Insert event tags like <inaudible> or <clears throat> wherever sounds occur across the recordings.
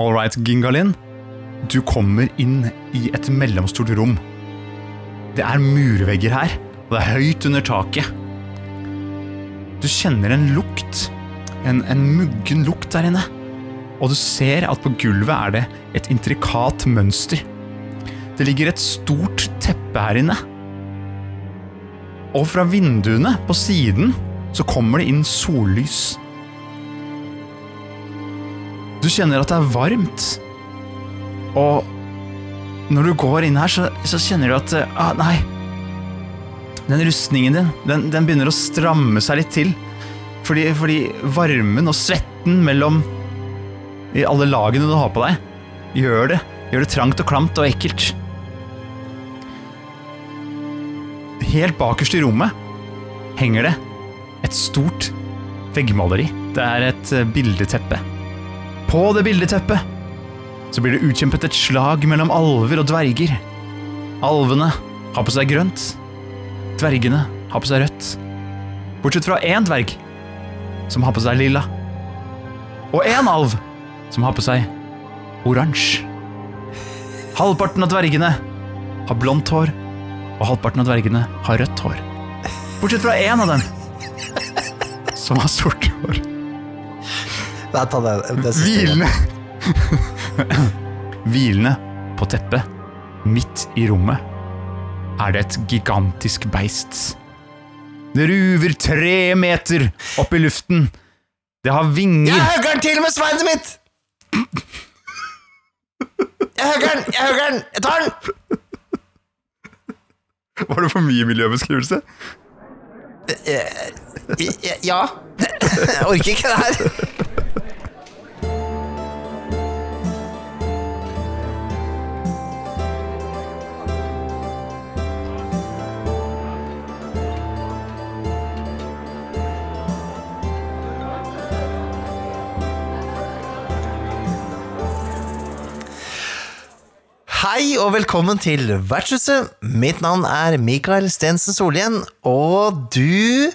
All right, Gingalin. Du kommer inn i et mellomstort rom. Det er murvegger her, og det er høyt under taket. Du kjenner en lukt, en, en muggen lukt der inne. Og du ser at på gulvet er det et intrikat mønster. Det ligger et stort teppe her inne. Og fra vinduene på siden så kommer det inn sollys. Du kjenner at det er varmt. Og når du går inn her, så, så kjenner du at eh, ah, Nei. Den rustningen din, den, den, begynner å stramme seg litt til. Fordi, fordi varmen og svetten mellom i alle lagene du har på deg, gjør det, gjør det trangt og klamt og ekkelt. Helt bakerst i rommet henger det et stort veggmaleri. Det er et eh, bildeteppe. På det bildeteppet så blir det utkjempet et slag mellom alver og dverger. Alvene har på seg grønt, dvergene har på seg rødt. Bortsett fra én dverg, som har på seg lilla. Og én alv, som har på seg oransje. Halvparten av dvergene har blondt hår, og halvparten av dvergene har rødt hår. Bortsett fra én av dem, som har sort hår. Nei, ta det, det Hvilende <laughs> Hvilende på teppet, midt i rommet, er det et gigantisk beist. Det ruver tre meter opp i luften. Det har vinger Jeg hugger den til med sverdet mitt! Jeg hugger den! Jeg hugger den! Jeg tar den! Var det for mye miljøbeskrivelse? Ja. Jeg orker ikke det her. Hei og velkommen til Vertshuset. Mitt navn er Mikael Stensen Solhjell, og du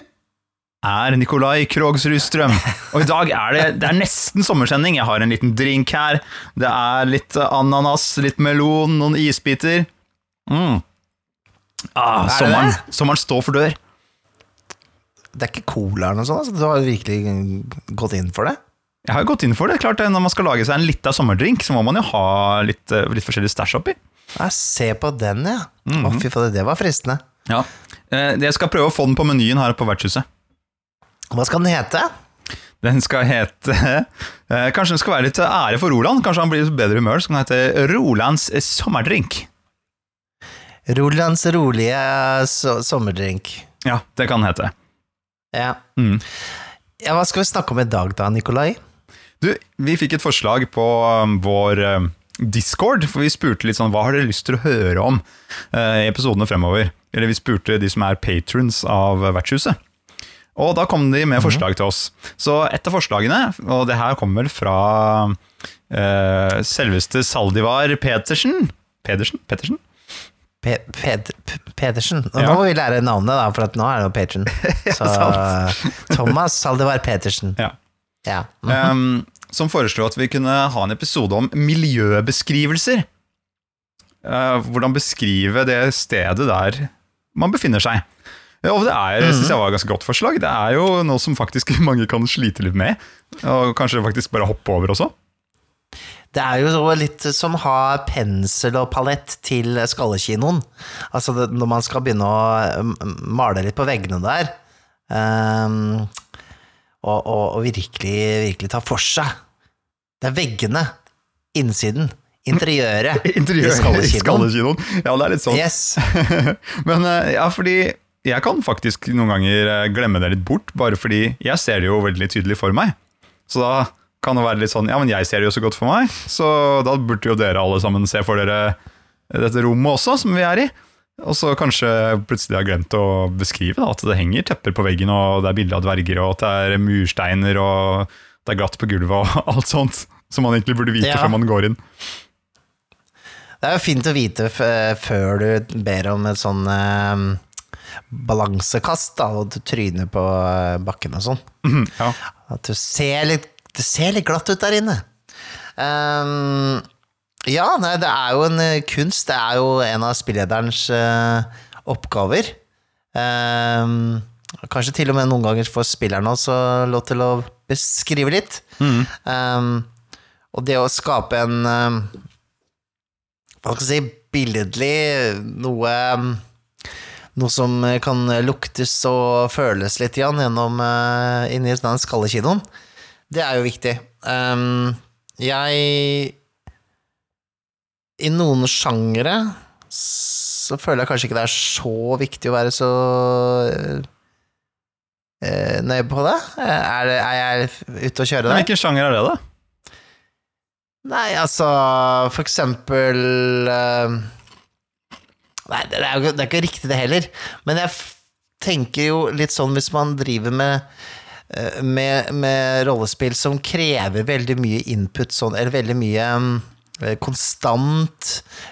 er Nikolai Krogsrud Strøm. Og i dag er det, det er nesten sommersending. Jeg har en liten drink her. Det er litt ananas, litt melon, noen isbiter. Mm. Ah, sommeren, sommeren står for dør. Det er ikke cola eller noe sånt? Altså, du har virkelig gått inn for det? Jeg har gått inn for det. Klart det, Når man skal lage seg en lita sommerdrink, så må man jo ha litt, eh, litt forskjellig stæsj oppi. Ja, se på den, ja. Å, Mhm. fy fader, det var fristende. Ja. Eh, Jeg skal prøve å få den på menyen her på vertshuset. Hva skal den hete? Den skal hete <laughs> eh, Kanskje den skal være litt ære for Roland. Kanskje han blir i bedre humør. Så kan den hete Rolands sommerdrink. Rolands rolige so sommerdrink. Ja, det kan den hete. Ja. Mm. ja. Hva skal vi snakke om i dag, da, Nikolai? Du, vi fikk et forslag på um, vår um, Discord, for vi spurte litt sånn hva har dere lyst til å høre om uh, i episodene fremover. Eller vi spurte de som er patrons av vertshuset. Og da kom de med forslag til oss. Så et av forslagene, og det her kommer fra uh, selveste Saldivar Petersen Pedersen? Petersen? Pe Ped Pedersen. Og Ja. Nå må vi lære navnet, da, for at nå er det jo patron. <laughs> Så Thomas Saldivar Petersen. Ja. Ja. um, som foreslo at vi kunne ha en episode om miljøbeskrivelser. Uh, hvordan beskrive det stedet der man befinner seg. Og det er, Mhm. synes jeg var et ganske godt forslag. Det er jo noe som faktisk <laughs> mange kan slite litt med. Og kanskje faktisk bare hoppe over også. Det er jo litt som å ha pensel og palett til skallekinoen. Altså det, når man skal begynne å mm, male litt på veggene der, ehm, og, og, og virkelig, virkelig ta for seg. Det er veggene, innsiden, interiøret <laughs> Interiøret i skallekinoen. Ja, det er litt sånn. Yes. <laughs> Men uh, ja, fordi jeg kan faktisk noen ganger uh, glemme det litt bort, bare fordi jeg ser det jo veldig tydelig for meg. Så da kan det være litt sånn, ja, men jeg ser det jo så godt for meg, så da burde jo dere alle sammen se for dere dette rommet også, som vi er i. Og så kanskje plutselig har glemt å beskrive da, at det henger tepper på veggen, og det er bilde av dverger, og at det er mursteiner, og det er glatt på gulvet, og <laughs> alt sånt. Som man egentlig burde vite Ja. før man går inn. Det er jo fint å vite f før du ber om et sånn eh, balansekast, da, og du tryner på eh, bakken og sånn. Mm, ja. At du ser litt, det ser litt glatt ut der inne. Ehm, ja, nei, det er jo en eh, kunst. Det er jo en av spillederens eh, oppgaver. Um, kanskje til og med noen ganger får spilleren også lov til å beskrive litt. Ehm, og det å skape en um, Hva skal jeg si billedlig noe noe som kan luktes og føles litt igjen gjennom uh, inni den skallekinoen. Det er jo viktig. Jeg I noen sjangere så føler jeg kanskje ikke det er så viktig å være så uh, nøye på det. Er, det- er jeg ute å kjøre der? Hvilken sjanger er det, da? Nei, altså For eksempel eh, Nei, det er jo det er ikke riktig det heller. Men jeg tenker jo litt sånn hvis man driver med eh, med, med rollespill som krever veldig mye input, sånn, eller veldig mye mm, eh, konstant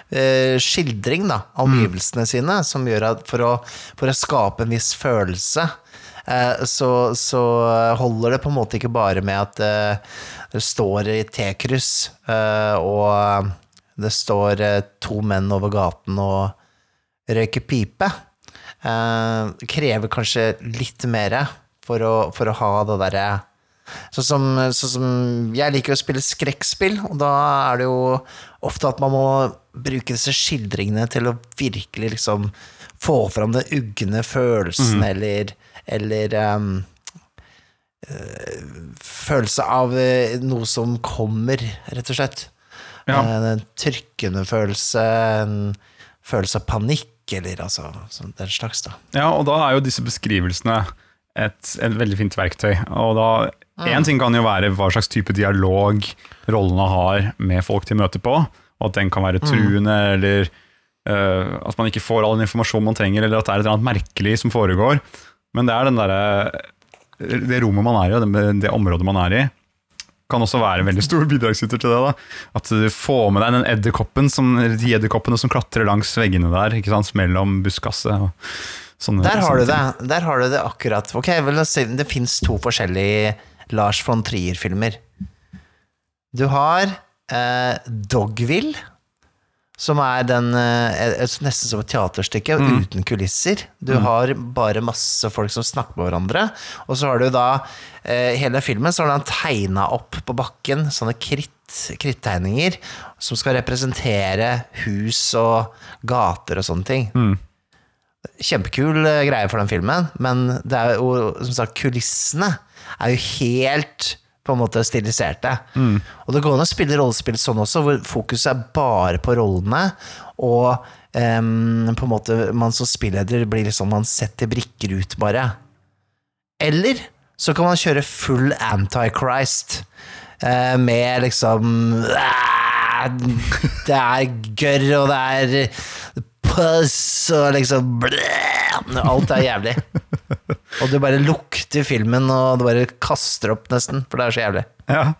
eh, skildring da, av omgivelsene sine, som gjør at for å, for å skape en viss følelse, eh, så, så holder det på en måte ikke bare med at eh, det står i T-kryss, eh, og det står eh, to menn over gaten og røyker pipe. Eh, krever kanskje litt mer for å, for å ha det derre Sånn som, så som Jeg liker å spille skrekkspill, og da er det jo ofte at man må bruke disse skildringene til å virkelig liksom få fram den ugne følelsen, eller, eller um, følelse av eh, noe som kommer, rett og slett. Ja. Eh, En trykkende følelse, en følelse av panikk, eller altså den slags, da. Ja, og da er jo disse beskrivelsene et, et veldig fint verktøy. Og da, Én ting kan jo være hva slags type dialog rollene har med folk de møter på, og at den kan være truende, eller uh, at man ikke får all den informasjonen man trenger, eller at det er et eller annet merkelig som foregår. Men det er den der, Det rommet man er i, og det, det området man er i, kan også være en veldig stor bidragsyter til det. da. At du får med deg den edderkoppen som, de edderkoppene som klatrer langs veggene der, ikke sant, mellom buskaset. og sånne Der har sånne du det. Der har du det akkurat. Ok, vel, Det fins to forskjellige Lars von Trier-filmer. Du har eh, Dogville, som er den eh, Nesten som et teaterstykke, uten kulisser. Du har bare masse folk som snakker med hverandre. Og så har du da eh, hele filmen så har han tegna opp på bakken sånne kritt, krittegninger som skal representere hus og gater og sånne ting kjempekul eh, greie for den filmen, men det er jo, som sagt, kulissene er jo helt på en måte stiliserte. Og det går an å spille rollespill sånn også, hvor fokuset er bare på rollene, og um, på en måte man som spilleder blir liksom Man setter brikker ut, bare. Eller så kan man kjøre full Antichrist, uh, med liksom uh, Det er gørr, og det er puss, og liksom bleh, Alt er jævlig. Og du bare lukter filmen, og du bare kaster opp nesten, for det er så jævlig. Ja.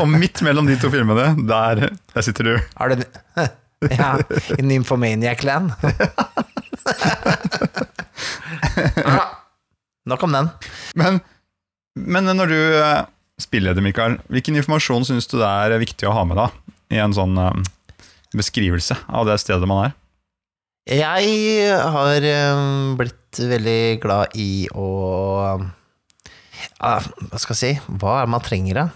og midt mellom de to filmene, der, der sitter du. Har du <laughs> Ja, i Nymphomaniac-land. Ja, Nok om den. Men, men når du eh, spiller det, Mikael, hvilken informasjon syns du det er viktig å ha med da, i en sånn eh, beskrivelse av det stedet man er? Jeg har eh, blitt veldig glad i å ja, Hva skal jeg si? Hva er det man trenger, da?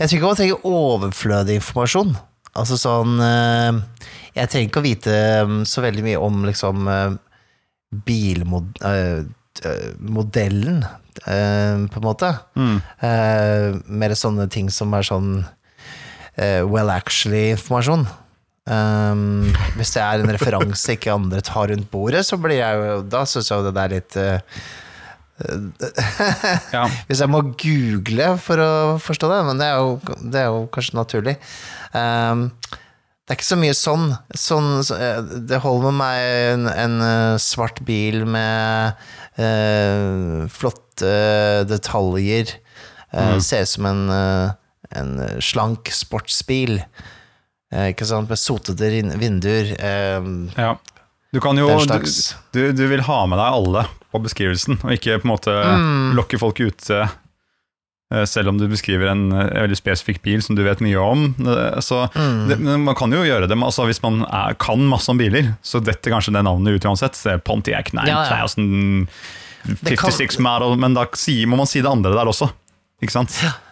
Jeg tror ikke man trenger overflødig informasjon. Altså sånn eh, Jeg trenger ikke å vite eh, så veldig mye om liksom eh, bilmodellen, eh, på en måte. Eh, mer sånne ting som er sånn well actually-informasjon. Um, hvis det er en referanse ikke andre tar rundt bordet, så blir jeg jo Da syns jeg jo det er litt uh, <laughs> Ja. Hvis jeg må google for å forstå det, men det er jo, det er jo kanskje naturlig. Um, det er ikke så mye sånn. sånn så, eh, det holder med meg en, en eh, svart bil med uh, flotte detaljer. Eh, Ser ut som en, en slank sportsbil. Eh, ikke sant? Med sotete vinduer. Eh, ja. Du kan jo du, du, vil ha med deg alle på beskrivelsen, og ikke på en måte lokke folk ute Eh, Selv om du beskriver en veldig spesifikk bil som du vet mye om. Så Så det, man kan jo gjøre det, men altså hvis man er, kan masse om biler, så detter kanskje det navnet ut uansett. Pontiac Pontiac Ja, ja. 9000 kan- 56 model, men da må man si det andre der også. Ikke sant?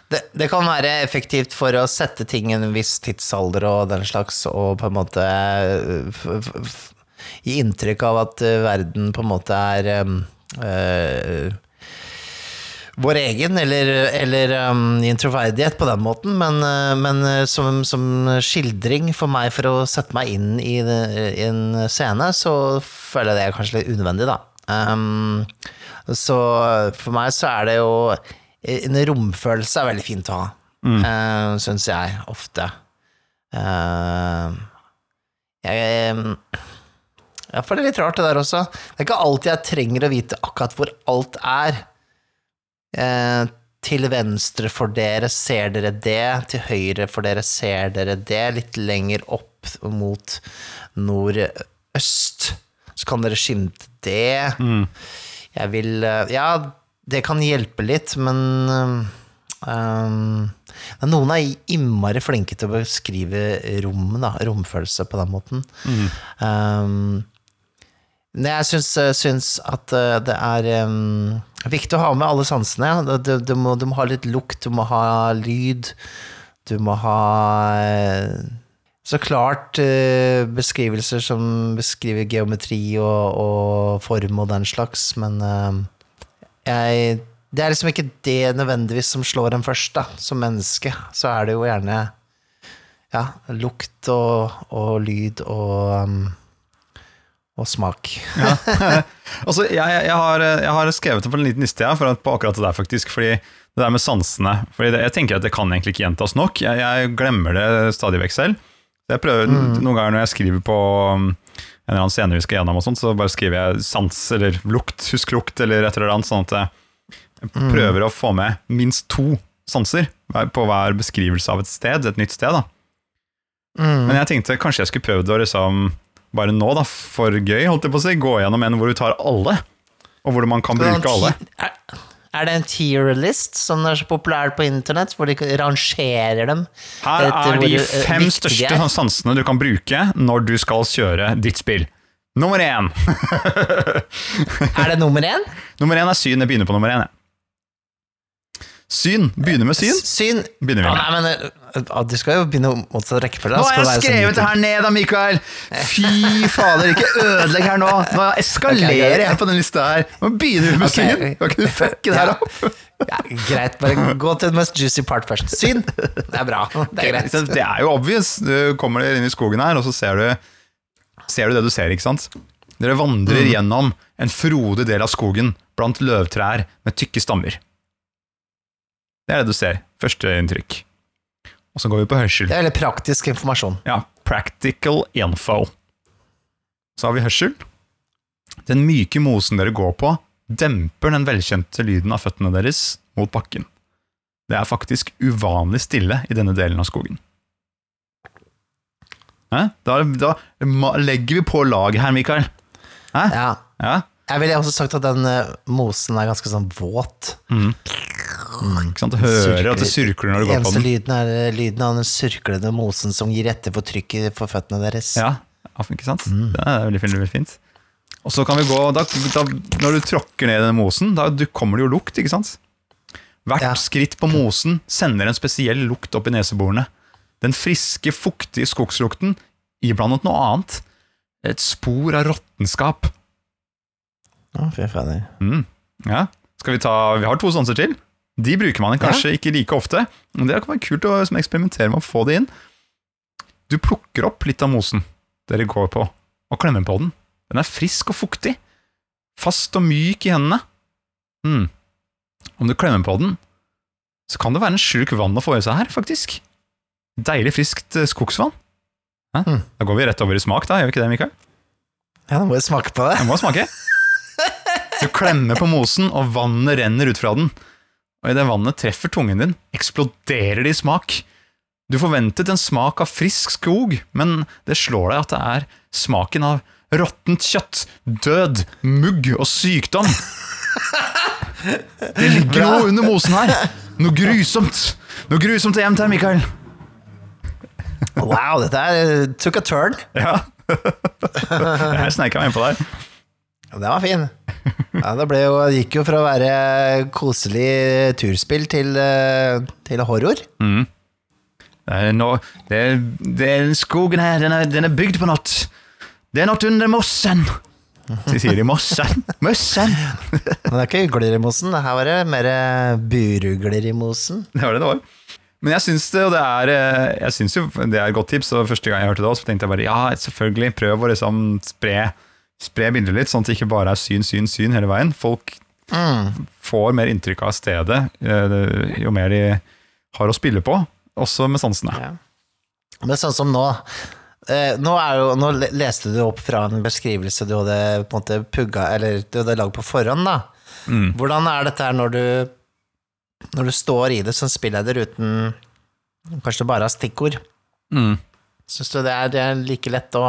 Det, det kan være effektivt for å sette ting i en viss tidsalder og den slags, og på en måte eh, gi inntrykk av at eh, verden på en måte er eh, vår egen, eller, eller um, troverdighet på den måten, men, men som, som skildring for meg, for å sette meg inn i, i en scene, så føler jeg det er kanskje litt unødvendig, da. Um, så for meg så er det jo En romfølelse er veldig fint å ha, mm. syns jeg ofte. Uh, jeg ja, for det litt rart det der også. Det er ikke alltid jeg trenger å vite akkurat hvor alt er. Uh, til venstre for dere ser dere det, til høyre for dere ser dere det, litt lenger opp mot nordøst så kan dere skimte det. Jeg vil eh, Ja, det kan hjelpe litt, men um, noen er innmari flinke til å beskrive rom, da, romfølelse på den måten. Um, men jeg syns, syns at eh, det er um, viktig å ha med alle sansene. ja. Du, du, må, du må ha litt lukt, du må ha lyd, du må ha eh, Så klart uh, beskrivelser som beskriver geometri og, og form og den slags, men eh, jeg Det er liksom ikke det nødvendigvis som slår en først, da. Som menneske så er det jo gjerne ja, lukt og, og lyd og um, og smak. <laughs> Altså, jeg, jeg, har, jeg har skrevet på en liten liste ja, for på akkurat det der, faktisk. Fordi det der med sansene fordi det, Jeg tenker at det kan egentlig ikke gjentas nok. Jeg, jeg glemmer det stadig vekk selv. Jeg prøver Noen ganger når jeg skriver på um, en eller annen scene vi skal gjennom, og sånt, så bare skriver jeg sans eller lukt, husk lukt, eller et eller annet. Sånn at jeg prøver å få med minst to sanser på hver beskrivelse av et sted, et nytt sted. da. Men jeg tenkte kanskje jeg skulle prøvd å liksom bare nå, da, for gøy, holdt jeg på å si, gå gjennom en hvor du tar alle, og hvor man kan bruke alle. Er, er det en tier list som er så populær på internett, hvor de rangerer dem? Her er de eh, fem største er? sansene du kan bruke når du skal kjøre ditt spill. Nummer én. Er det nummer én? <laughs> Nummer én er syn. Jeg begynner på nummer én. jeg. Syn. Begynner med syn. Syn. Begynner vi Ja, nei, men eh, Du skal jo begynne motsatt rekkefølge. Nå har jeg sånn skrevet det her ned da, Mikael! Fy fader, ikke ødelegg her nå! Nå eskalerer jeg på den lista her. Nå begynner vi med okay. syn. Kan ikke du fucke det her opp? Ja, greit, bare gå til den mest juicy part først. Syn. Det er bra. <laughs> Det er greit. Det er jo obvious. Du kommer inn i skogen her, og så ser du, ser du det du ser, ikke sant? Dere vandrer Mm. gjennom en frodig del av skogen blant løvtrær med tykke stammer. Det er det du ser. Første inntrykk. Og så går vi på hørsel. Det er veldig praktisk informasjon. Ja, practical info. Så har vi hørsel. Den myke mosen dere går på, demper den velkjente lyden av føttene deres mot bakken. Det er faktisk uvanlig stille i denne delen av skogen. Hæ? Da, da legger vi på lag her, Mikael. Hæ? Ja. Ja? Jeg ville også sagt at den eh, mosen er ganske sånn våt. Sant? Du hører at det surkler når du går på Eneste den. lyden er eh, lyden av den surklende mosen som gir etter for trykket for føttene deres. Ja, ikke sant? Det er veldig fint. Veldig fint. Og så kan vi gå, da, da, Når du tråkker ned i den mosen, da du kommer det jo lukt, ikke sant? Hvert Ja. skritt på mosen sender en spesiell lukt opp i neseborene. Den friske, fuktige skogslukten iblandet noe annet. Et spor av råttenskap. Å, fy fader. Mm. Ja. Skal vi ta Vi har to sanser til. De bruker man kanskje ikke like ofte, men det kan være kult å liksom, eksperimentere med å få det inn. Du plukker opp litt av mosen dere går på, og klemmer på den. Den er frisk og fuktig, fast og myk i hendene. Mm. Om du klemmer på den, så kan det være en slurk vann å få i seg her, faktisk. Deilig friskt eh, skogsvann. Ja, Mm. Da går vi rett over i smak, da, gjør vi ikke det, Mikael? Ja, da må jeg smake på det. Du må smake. <laughs> Du klemmer på mosen, og vannet renner ut fra den. Og idet vannet treffer tungen din, eksploderer det i smak. Du forventet en smak av frisk skog, men det slår deg at det er smaken av råttent kjøtt, død, mugg og sykdom. Det ligger noe under mosen her. Noe grusomt. Noe grusomt er gjemt her, Mikael. Wow, dette her took a turn. Ja. <laughs> Jeg sneika meg innpå der. Den var fin. <laughs> Ja, det jo, det gikk jo fra å være koselig turspill til, eh, til horror. Det er no, det det er skogen her, den er, den er bygd på noe. Det er noe under mossen. Så sier de mossen. Mossen. Men det er ikke ugler i mosen, det her var det mer burugler i mosen. Det var det det var. Men jeg syns det, og det er, eh, jeg synes jo det er et godt tips. Og første gang jeg hørte det, også, tenkte jeg bare ja, selvfølgelig, prøv å liksom spre, spre bildet litt, sånn at det ikke bare er syn, syn, syn hele veien. Folk får mer inntrykk av stedet eh, jo mer de har å spille på, også med sansene. Ja. Men sånn som nå eh, nå, jo, nå leste du opp fra en beskrivelse du hadde på en måte pugga, eller du hadde lagd på forhånd, da. Hvordan er dette her når du når du står i det som spilleder uten Kanskje du bare har stikkord? Mm. Syns du det er, det er like lett å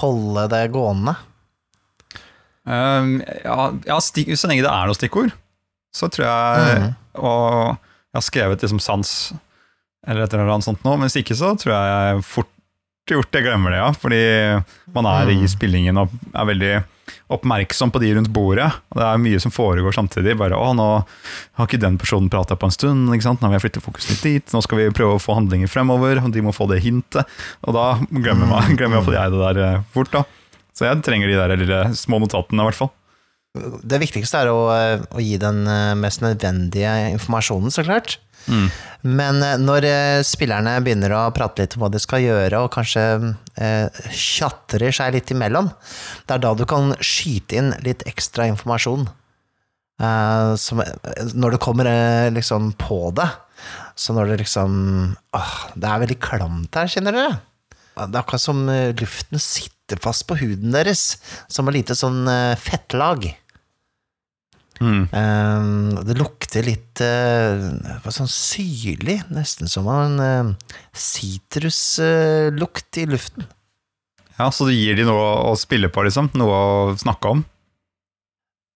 holde det gående? Um, ja, ja stik, så lenge det er noe stikkord, så tror jeg mm. Og jeg har skrevet liksom sans eller et eller annet sånt nå, men hvis ikke så tror jeg fort gjort jeg glemmer det, ja. Fordi man er i spillingen og er veldig oppmerksom på de rundt bordet. Og det er mye som foregår samtidig. Bare 'Å, nå har ikke den personen prata på en stund', ikke sant? nå vil jeg flytte fokuset litt dit. Nå skal vi prøve å få handlinger fremover, og de må få det hintet. Og da glemmer, man, glemmer iallfall jeg det der eh, fort, da. Så jeg trenger de der lille små notatene, i hvert fall. Det viktigste er å, å gi den eh, mest nødvendige informasjonen, så klart. Men eh, når eh, spillerne begynner å prate litt om hva de skal gjøre, og kanskje eh, tjatrer seg litt imellom, det er da du kan skyte inn litt ekstra informasjon. Eh, som, eh, når du kommer eh, liksom på det. Så når det liksom åh, Det er veldig klamt her, kjenner dere? Det er akkurat som eh, luften sitter fast på huden deres, som et lite sånn eh, fettlag. Mm. Um, det lukter litt uh, sånn syrlig, nesten som en sitruslukt uh, uh, i luften. Ja, Så det gir de noe å spille på, liksom? Noe å snakke om?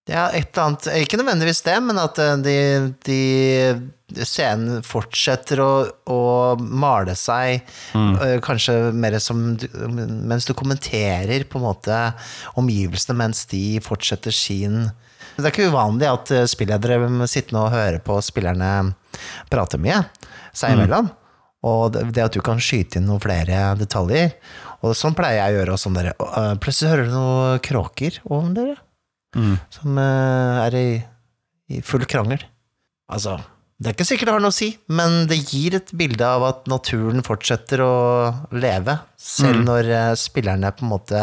Ja, et eller annet Ikke nødvendigvis det, men at eh, de, de scenen fortsetter å, å male seg, mm. kanskje mer som du- Mens du kommenterer på en måte omgivelsene mens de fortsetter sin Det er ikke uvanlig at eh, spilledere sitter sitte og hører på spillerne prate mye seg imellom. Og det at du kan skyte inn noen flere detaljer. Og sånn pleier jeg å gjøre. Og sånn dere, og plutselig hører du noen kråker om dere som eh, er i, i full krangel. Altså, det er ikke sikkert det har noe å si, men det gir et bilde av at naturen fortsetter å leve, selv når eh, spillerne på en måte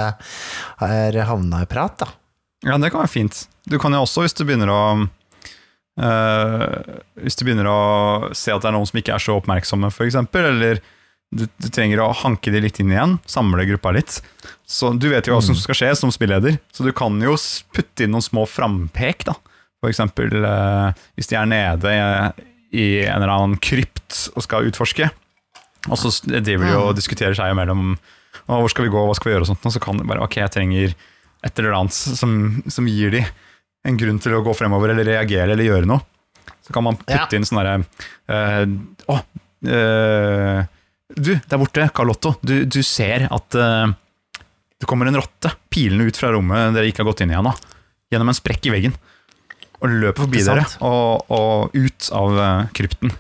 har havna i prat, da. Ja, det kan være fint. Du kan jo også, hvis du begynner å Uh, Hvis du begynner å se at det er noen som ikke er så oppmerksomme, f.eks., eller du, du trenger å hanke de litt inn igjen, samle gruppa litt. Så Du vet jo hva som skal skje som spilleder, så du kan jo putte inn noen små frampek. da. For eksempel eh, hvis de er nede i, en eller annen krypt og skal utforske, og så driver de og diskuterer seg imellom hvor skal vi gå, hva skal vi gjøre, og sånt, og så kan de bare ok, jeg trenger et eller annet som, som gir de en grunn til å gå fremover eller reagere eller gjøre noe. Så kan man putte Ja. inn sånn herre eh, Å, eh, du, der borte, Carlotto, du, du ser at eh, det kommer en rotte pilende ut fra rommet dere ikke har gått inn i ennå, gjennom en sprekk i veggen, og løper forbi dere og, og ut av krypten.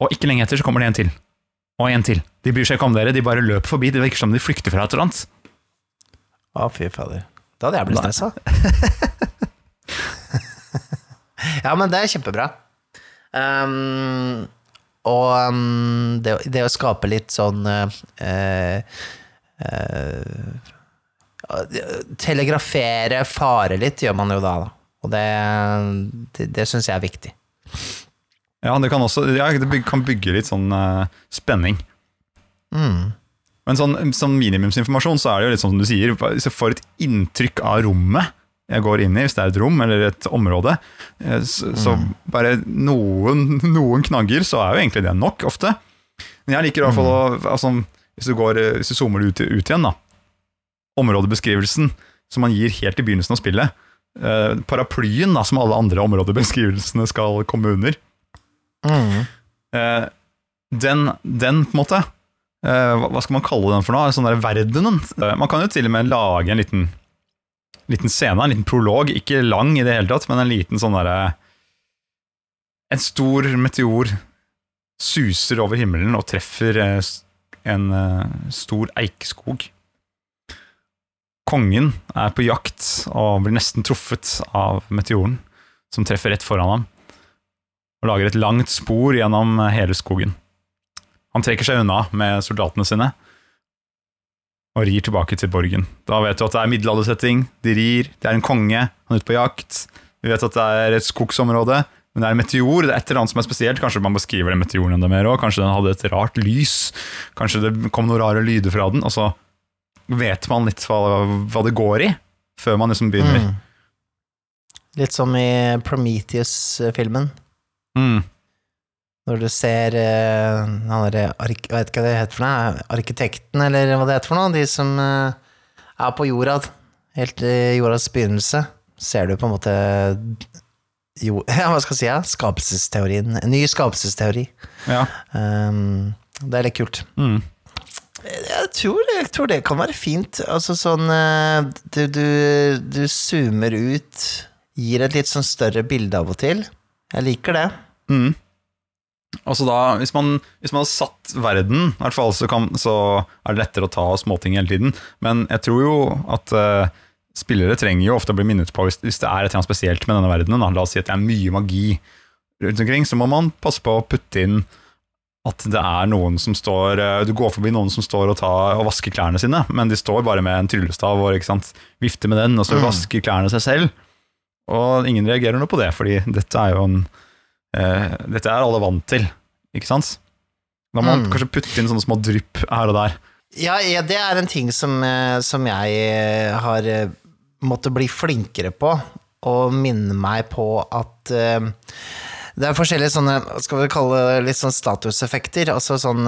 Og ikke lenge etter så kommer det en til. Og en til. De bryr seg ikke om dere, de bare løper forbi. Det virker som de flykter fra et eller annet. Å, fy fader. Da hadde jeg blitt stressa. <laughs> <laughs> ja, men det er kjempebra. Um, og um, det, det å skape litt sånn uh, uh, Telegrafere fare litt gjør man jo da, da. Og det, det, det syns jeg er viktig. Ja, det kan også ja, det byg- kan bygge litt sånn uh, spenning. Mm. Men sånn, sånn minimumsinformasjon så er det jo litt sånn som du sier, hvis jeg får et inntrykk av rommet jeg går inn i, hvis det er et rom eller et område, eh, så, så bare noen, <laughs> noen knagger, så er jo egentlig det nok ofte. Men jeg liker i hvert fall å altså, hvis, du går, eh, hvis du zoomer ut, ut igjen, da. Områdebeskrivelsen som man gir helt i begynnelsen av spillet, eh, paraplyen da, som alle andre områdebeskrivelsene skal komme under. Mm. Eh, den, den på en måte eh, hva- Hva skal man kalle den for noe? Sånn der verdenen. Eh, man kan jo til og med lage en liten, liten scene, en liten prolog. Ikke lang i det hele tatt, men en liten sånn derre En stor meteor suser over himmelen og treffer eh, en eh, stor eikeskog. Kongen er på jakt og blir nesten truffet av meteoren, som treffer rett foran ham og lager et langt spor gjennom hele skogen. Han trekker seg unna med soldatene sine og rir tilbake til borgen. Da vet du at det er middelaldersetting, de rir, det er en konge, han er ute på jakt. Vi vet at det er et skogsområde, men det er en meteor, det er et eller annet som er spesielt. Kanskje man beskriver den meteoren enda mer òg, kanskje den hadde et rart lys, kanskje det kom noen rare lyder fra den, og så vet man litt hva, hva det går i, før man liksom begynner. Mm. Litt som i Prometheus-filmen. Mm. Når du ser uh, han derre hva det heter for noe. Arkitekten, eller hva det heter for noe. De som uh, er på jorda, helt i jordas begynnelse. Ser du på en måte jo, <laughs> ja, hva skal jeg si? Ja? Skapelsesteorien. En ny skapelsesteori. Ja. Um, det er litt kult. Mm. Jeg tror, jeg tror det kan være fint. Altså sånn eh, du, du, du zoomer ut, gir et litt sånn større bilde av og til. Jeg liker det. Mm. Altså da, hvis man, hvis man har satt verden, i hvert fall, så, kan, så er det lettere å ta småting hele tiden. Men jeg tror jo at uh, spillere trenger jo ofte å bli minnet på hvis, hvis det er et eller annet spesielt med denne verdenen. Da. La oss si at det er mye magi rundt omkring, så må man passe på å putte inn at det er noen som står eh, Du går forbi noen som står og, tar, og vasker klærne sine, men de står bare med en tryllestav og vifter med den, og så Mm. vasker klærne seg selv. Og ingen reagerer noe på det, fordi dette er jo en eh, Dette er alle vant til, ikke sant? Da må man Mm. kanskje putte inn sånne små drypp her og der. Ja, ja, det er en ting som, eh, som jeg eh, har eh, måttet bli flinkere på, og minne meg på at eh, det er forskjellige sånne, skal vi kalle det litt sånn statuseffekter. Altså sånn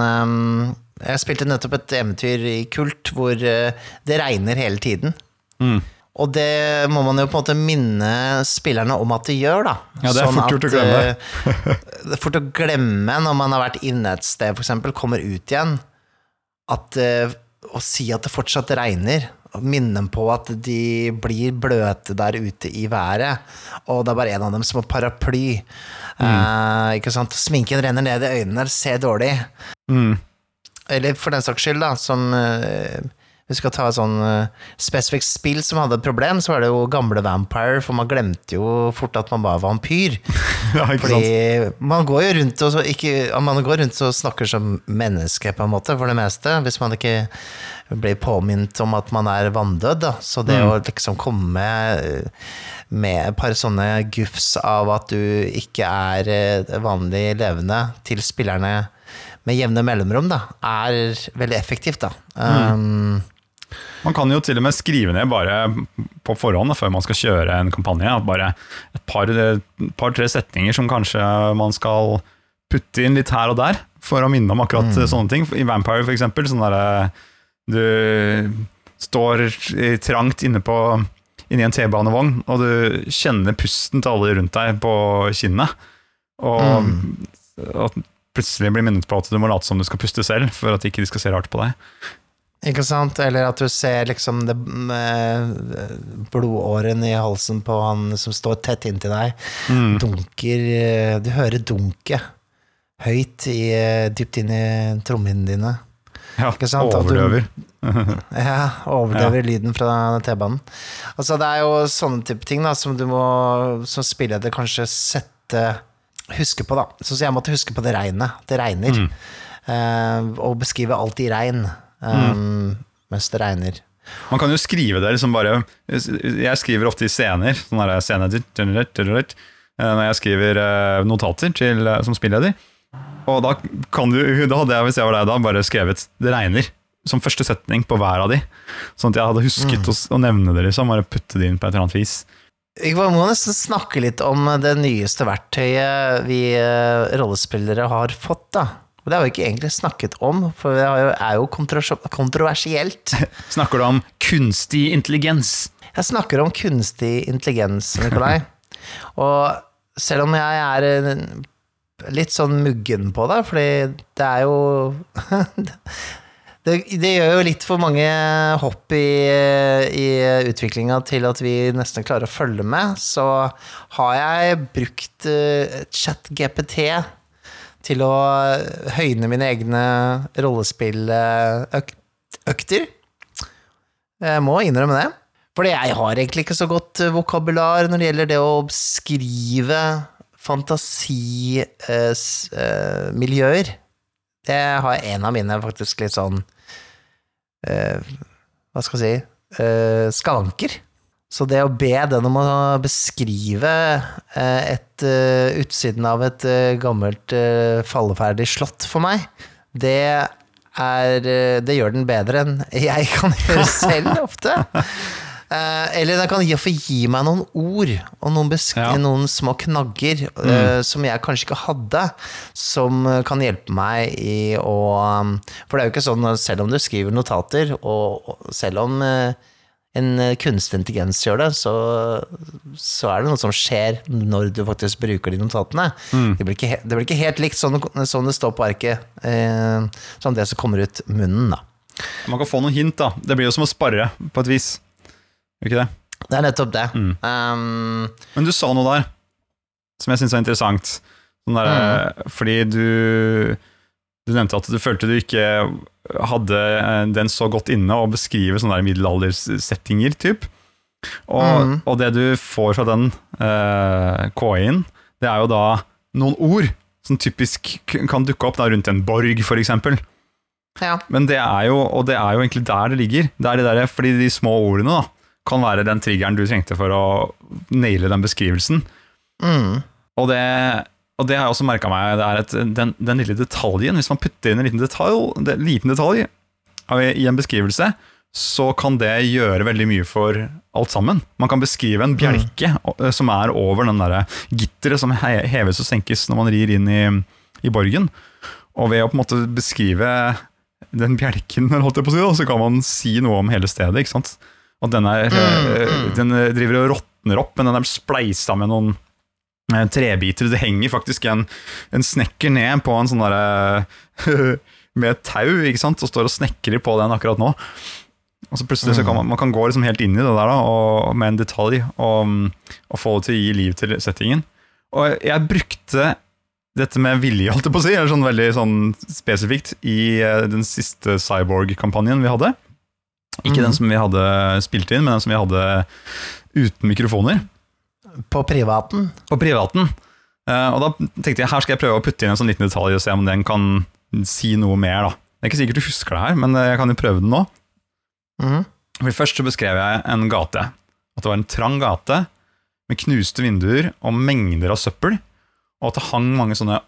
Jeg spilte nettopp et eventyr i Kult hvor det regner hele tiden. Mm. Og det må man jo på en måte minne spillerne om at det gjør, da. Ja, det er fort gjort å glemme. eh, <laughs> det er fort å glemme når man har vært inne et sted, eksempel, kommer ut igjen, at eh, å si at det fortsatt regner, minne dem på at de blir bløte der ute i været, og det er bare en av dem som har paraply. Eh, ikke sant? Sminken renner ned i øynene, ser dårlig. Mm. Eller for den saks skyld, da, som eh, Vi skal ta et sånn uh, spesifikt spill som hadde et problem, så var det jo gamle Vampire, for man glemte jo fort at man var vampyr. <laughs> Ja? Fordi man går jo rundt og, så ikke, man går rundt og snakker som menneske, på en måte, for det meste. Hvis man ikke blir påminnet om at man er vanndød, da. Så det Mm. å liksom komme med et par sånne gufs av at du ikke er eh, vanlig levende til spillerne med jevne mellomrom, da, er veldig effektivt, da. Um, Man kan jo til og med skrive ned bare på forhånd før man skal kjøre en kampanje. Bare et par-tre par, setninger som kanskje man skal putte inn litt her og der, for å minne om akkurat Mm. sånne ting. I Vampire, for eksempel, sånn derre Du står trangt inne på inni en T-banevogn, og du kjenner pusten til alle rundt deg på kinnet. Og Mm. at plutselig blir minnet på at du må late som du skal puste selv, for at ikke de skal se rart på deg. Ikke sant? Eller at du ser liksom det eh, blodåren i halsen på han som står tett inntil deg, Mm. dunker eh, Du hører dunket høyt i, eh, dypt inn i trommehinnene dine. Ja, Ikke sant? overdøver. <laughs> <laughs> du- Overlever. Ja, lyden fra T-banen. Altså, det er jo sånne type ting da, som du må som spilleder kanskje sette Huske på, da. Sånn som jeg måtte huske på det regnet. Det regner. Mm. Uh, og beskrive alt i regn eh, mens det regner. Man kan jo skrive det liksom bare Jeg skriver ofte i scener, sånn der scene eh, når jeg skriver eh, notater til, eh, som spilleder. Og da kan du <laughs> Da hadde jeg, hvis jeg var deg da, bare skrevet 'det regner' som første setning på hver av de. Sånn at jeg hadde husket å, s- å nevne det, liksom. Bare putte det inn på et eller annet vis. Vi må nesten snakke litt om det nyeste verktøyet vi rollespillere har fått, da. Og Det har vi ikke egentlig snakket om, for det er jo- er jo kontrovers- kontroversielt. <laughs> Snakker du om kunstig intelligens? Jeg snakker om kunstig intelligens, Nikolai. Og selv om jeg er eh, litt sånn muggen på det, fordi det er jo <laughs> det, det gjør jo litt for mange hopp i, i utviklinga til at vi nesten klarer å følge med. Så har jeg brukt uh, ChatGPT til å høyne mine egne rollespilløkter. Jeg må innrømme det. Fordi jeg har egentlig ikke så godt eh, vokabular når det gjelder det å beskrive fantasimiljøer. Det har en av mine faktisk litt sånn eh, Hva skal jeg si eh, skavanker. Så det å be den om å beskrive eh, et eh, utsiden av et eh, gammelt falleferdig slott for meg, det er Det gjør den bedre enn jeg <laughs> kan gjøre selv ofte. Eller den kan gi, gi meg noen ord og noen, Ja. noen små knagger mm. som jeg kanskje ikke hadde, som kan hjelpe meg i å um, For det er jo ikke sånn, selv om du skriver notater, og, selv om eh, en eh, kunstig intelligens gjør det, så, så er det noe som skjer når du faktisk bruker de notatene. Det, blir ikke, det blir ikke helt likt sånn, sånn det står på arket, eh, som det som kommer ut munnen, da. Man kan få noen hint, da. Det blir jo som å sparre, på et vis. Gjør ikke det? Det er nettopp det. Mm. Um, Men du sa noe der som jeg syns er interessant. Sånn der, Fordi du Du nevnte at du følte du ikke hadde eh, den så godt inne å beskrive sånne der middelaldersettinger, typ. Og, Mm. og det du får fra den eh, KI-en, det er jo da noen ord som typisk kan dukke opp da, rundt en borg, for eksempel. ja. Men det er jo, og det er jo egentlig der det ligger. Det er det der, fordi de små ordene da, kan være den triggeren du trengte for å naile den beskrivelsen. Mm. Og det, og det har jeg også merka meg. Det er et, den, den lille detaljen Hvis man putter inn en liten detalj, det, liten detalj i en beskrivelse, så kan det gjøre veldig mye for alt sammen. Man kan beskrive en bjelke mm. som er over den der gitteret som heves og senkes når man rir inn i, i borgen. Og ved å på en måte beskrive den bjelken, holdt jeg på å si, så kan man si noe om hele stedet. ikke sant? Og den, er, eh, den driver og råtner opp, men den er spleisa med noen trebiter. Det henger faktisk en, en snekker ned på en sånn derre <laughs> Med et tau, ikke sant, og står og snekrer på den akkurat nå. Og så plutselig så kan man, man kan gå liksom helt inn i det der da, og, med en detalj og, og få det til å gi liv til settingen. Og jeg brukte dette med vilje, holdt jeg på å si, eller sånn veldig sånn spesifikt, i eh, den siste Cyborg-kampanjen vi hadde. Ikke den som vi hadde spilt inn, men den som vi hadde uten mikrofoner På privaten. på privaten. Eh, og da tenkte jeg her skal jeg prøve å putte inn en sånn liten detalj og se om den kan si noe mer. da. Det er ikke sikkert du husker det her, men eh, jeg kan jo prøve den nå. Mm. For Først så beskrev jeg en gate. At det var en trang gate med knuste vinduer og mengder av søppel. Og at det hang mange sånne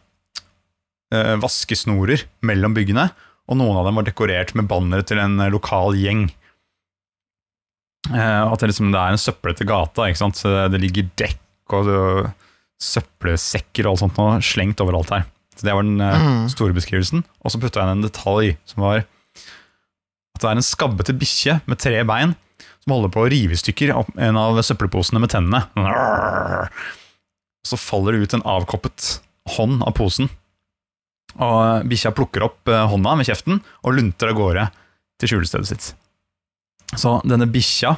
eh, vaskesnorer mellom byggene. Og noen av dem var dekorert med bannere til en lokal gjeng. Eh, at det, liksom, det er en søplete gate. Ikke sant? Det, ligger dekk og søppelsekker og alt sånt og slengt overalt her. Så Det var den eh, Mhm. store beskrivelsen. Og så putta jeg inn en detalj som var at det er en skabbete bikkje med tre bein som holder på å rive i stykker en av søppelposene med tennene. Så faller det ut en avkoppet hånd av posen. Og bikkja plukker opp eh, hånda med kjeften og lunter av gårde til skjulestedet sitt. Så denne bikkja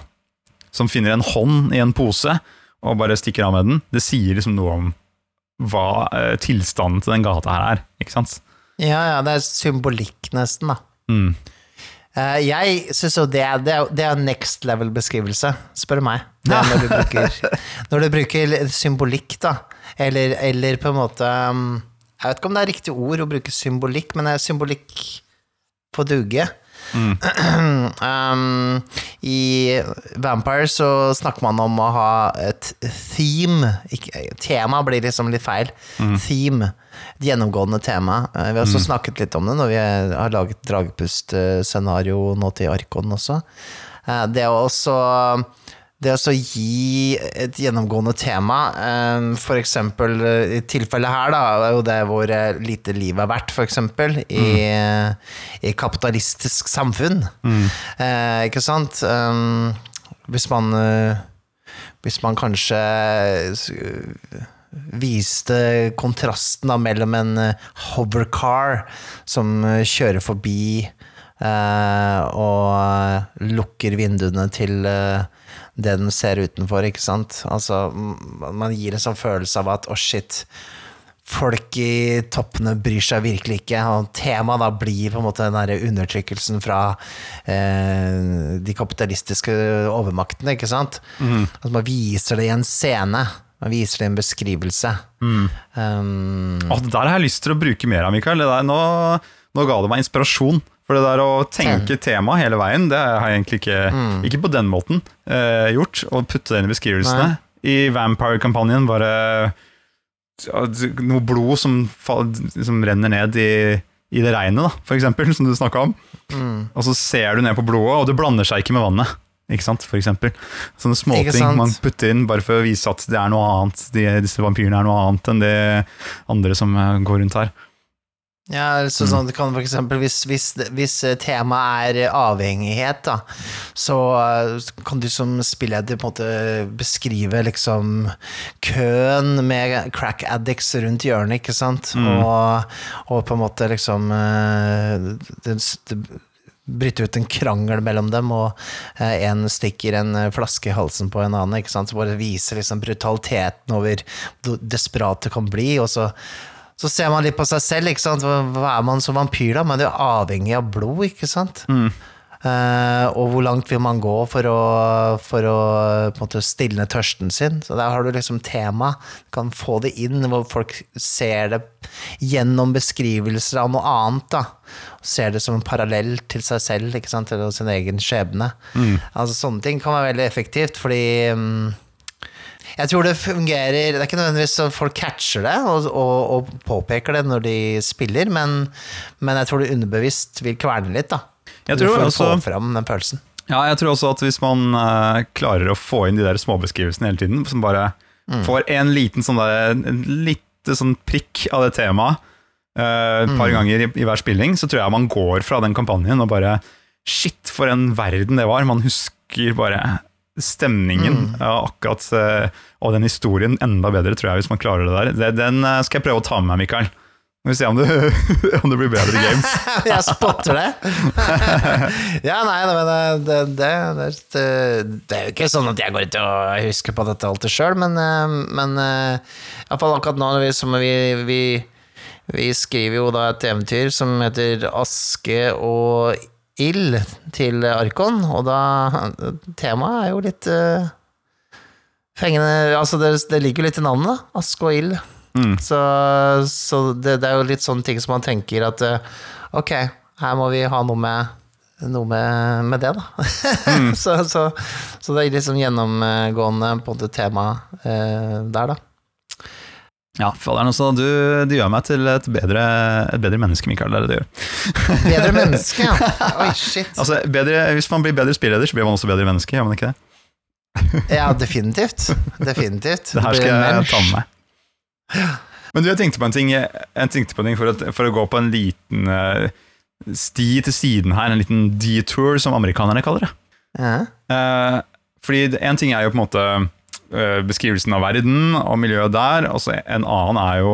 som finner en hånd i en pose og bare stikker av med den, det sier liksom noe om hva eh, tilstanden til den gata her er, ikke sant? Ja, ja, det er symbolikk nesten, da. Mm. Uh, jeg syns jo det, det, er- det er next level-beskrivelse, spør meg. Er når du bruker, <laughs> når du bruker symbolikk, da. Eller, eller på en måte um, Jeg vet ikke om det er riktig ord å bruke symbolikk, men det er symbolikk på duge. <clears throat> Um, I Vampire så snakker man om å ha et theme. Tema blir liksom litt feil. Theme. Et gjennomgående tema. Eh, Vi har også snakket litt om det når vi har laget dragepust-scenario nå til Arkon også. Eh, Det å også det å gi et gjennomgående tema, eh, for eksempel eh, i tilfellet her, da, er jo det hvor eh, lite liv er verdt, for eksempel, i, i kapitalistisk samfunn. Eh, ikke sant? Hvis man Hvis man kanskje viste kontrasten da, mellom en hovercar som kjører forbi eh, og lukker vinduene til eh, det den ser utenfor, ikke sant? Altså, man gir en sånn følelse av at å, shit, folk i toppene bryr seg virkelig ikke. Og temaet da blir på en måte den der undertrykkelsen fra eh, de kapitalistiske overmaktene, ikke sant? At man viser det i en scene. Man viser det i en beskrivelse. Um, oh, det der har jeg lyst til å bruke mer av, Mikael. Det der, nå, nå ga det meg inspirasjon. For det der å tenke tema hele veien, det har jeg egentlig ikke, ikke på den måten eh, gjort. Å putte det inn i beskrivelsene. I Vampire-kampanjen bare noe blod som, som renner ned i, i det regnet, da, for eksempel, som du snakka om. Og så ser du ned på blodet, og det blander seg ikke med vannet. Ikke sant, for eksempel. Sånne småting man putter inn bare for å vise at det er noe annet. De, disse vampyrene er noe annet enn de andre som eh, går rundt her. Ja, så sånn, det kan for eksempel, hvis, hvis, hvis temaet er avhengighet, da, så eh, kan du som spilleder på en måte beskrive liksom køen med crack addicts rundt hjørnet, ikke sant? Og, og på en måte liksom eh, det, det bryter ut en krangel mellom dem, og eh, en stikker en eh, flaske i halsen på en annen, ikke sant? Så bare viser liksom brutaliteten over hvor desperat det kan bli, og så så ser man litt på seg selv, ikke sant. Hva er man som vampyr, da? Man er jo avhengig av blod, ikke sant. Eh, og hvor langt vil man gå for å, for å måte stilne tørsten sin? Så der har du liksom tema. Du kan få det inn hvor folk ser det gjennom beskrivelser av noe annet, da. Ser det som en parallell til seg selv, ikke sant, til sin egen skjebne. Altså Sånne ting kan være veldig effektivt, fordi mm, jeg tror det fungerer Det er ikke nødvendigvis at folk catcher det og, og, og påpeker det når de spiller, men, men jeg tror det underbevisst vil kverne litt. da Jeg Du tror får også- få fram den følelsen. Ja, jeg tror også at hvis man uh, klarer å få inn de der småbeskrivelsene hele tiden, som bare får en liten sånn der, en lite sånn prikk av det temaet et et par ganger i, i hver spilling, så tror jeg man går fra den kampanjen og bare Shit, for en verden det var. Man husker bare stemningen av akkurat eh, og den historien enda bedre, tror jeg, hvis man klarer det der. Den eh, skal jeg prøve å ta med meg, Mikael. Vi får se om det, <laughs> om det blir bedre games. <laughs> jeg spotter det! <laughs> ja, nei, men det, det, det, det, det er jo ikke sånn at jeg går ut og husker på dette alltid sjøl, men, eh, men eh, iallfall akkurat nå vi, som vi, vi, vi skriver jo da et eventyr som heter Aske og ild til Arkon, og da Temaet er jo litt uh, fengende Altså, det, det ligger jo litt i navnet, da. Aske og ild. Mm. Så, så det, det er jo litt sånne ting som man tenker at uh, ok, her må vi ha noe med noe med, med det, da. <laughs> så, så, så det er sånn gjennomgående på en måte tema eh, der, da. Ja, faderen også, du, du gjør meg til et bedre, et bedre menneske, Mikael. Det er det du gjør. Bedre menneske, ja. <laughs> Oi, shit. Altså, bedre, hvis man blir bedre spilleder, så blir man også bedre menneske, gjør man ikke det? Ja, definitivt. Definitivt. Det her skal jeg ta med meg. Men du, jeg tenkte på en ting, på en ting for, å, for å gå på en liten eh, sti til siden her, en liten detour, som amerikanerne kaller det. Ja. Eh, fordi én en ting er jo på en måte beskrivelsen av verden og miljøet der, og så en annen er jo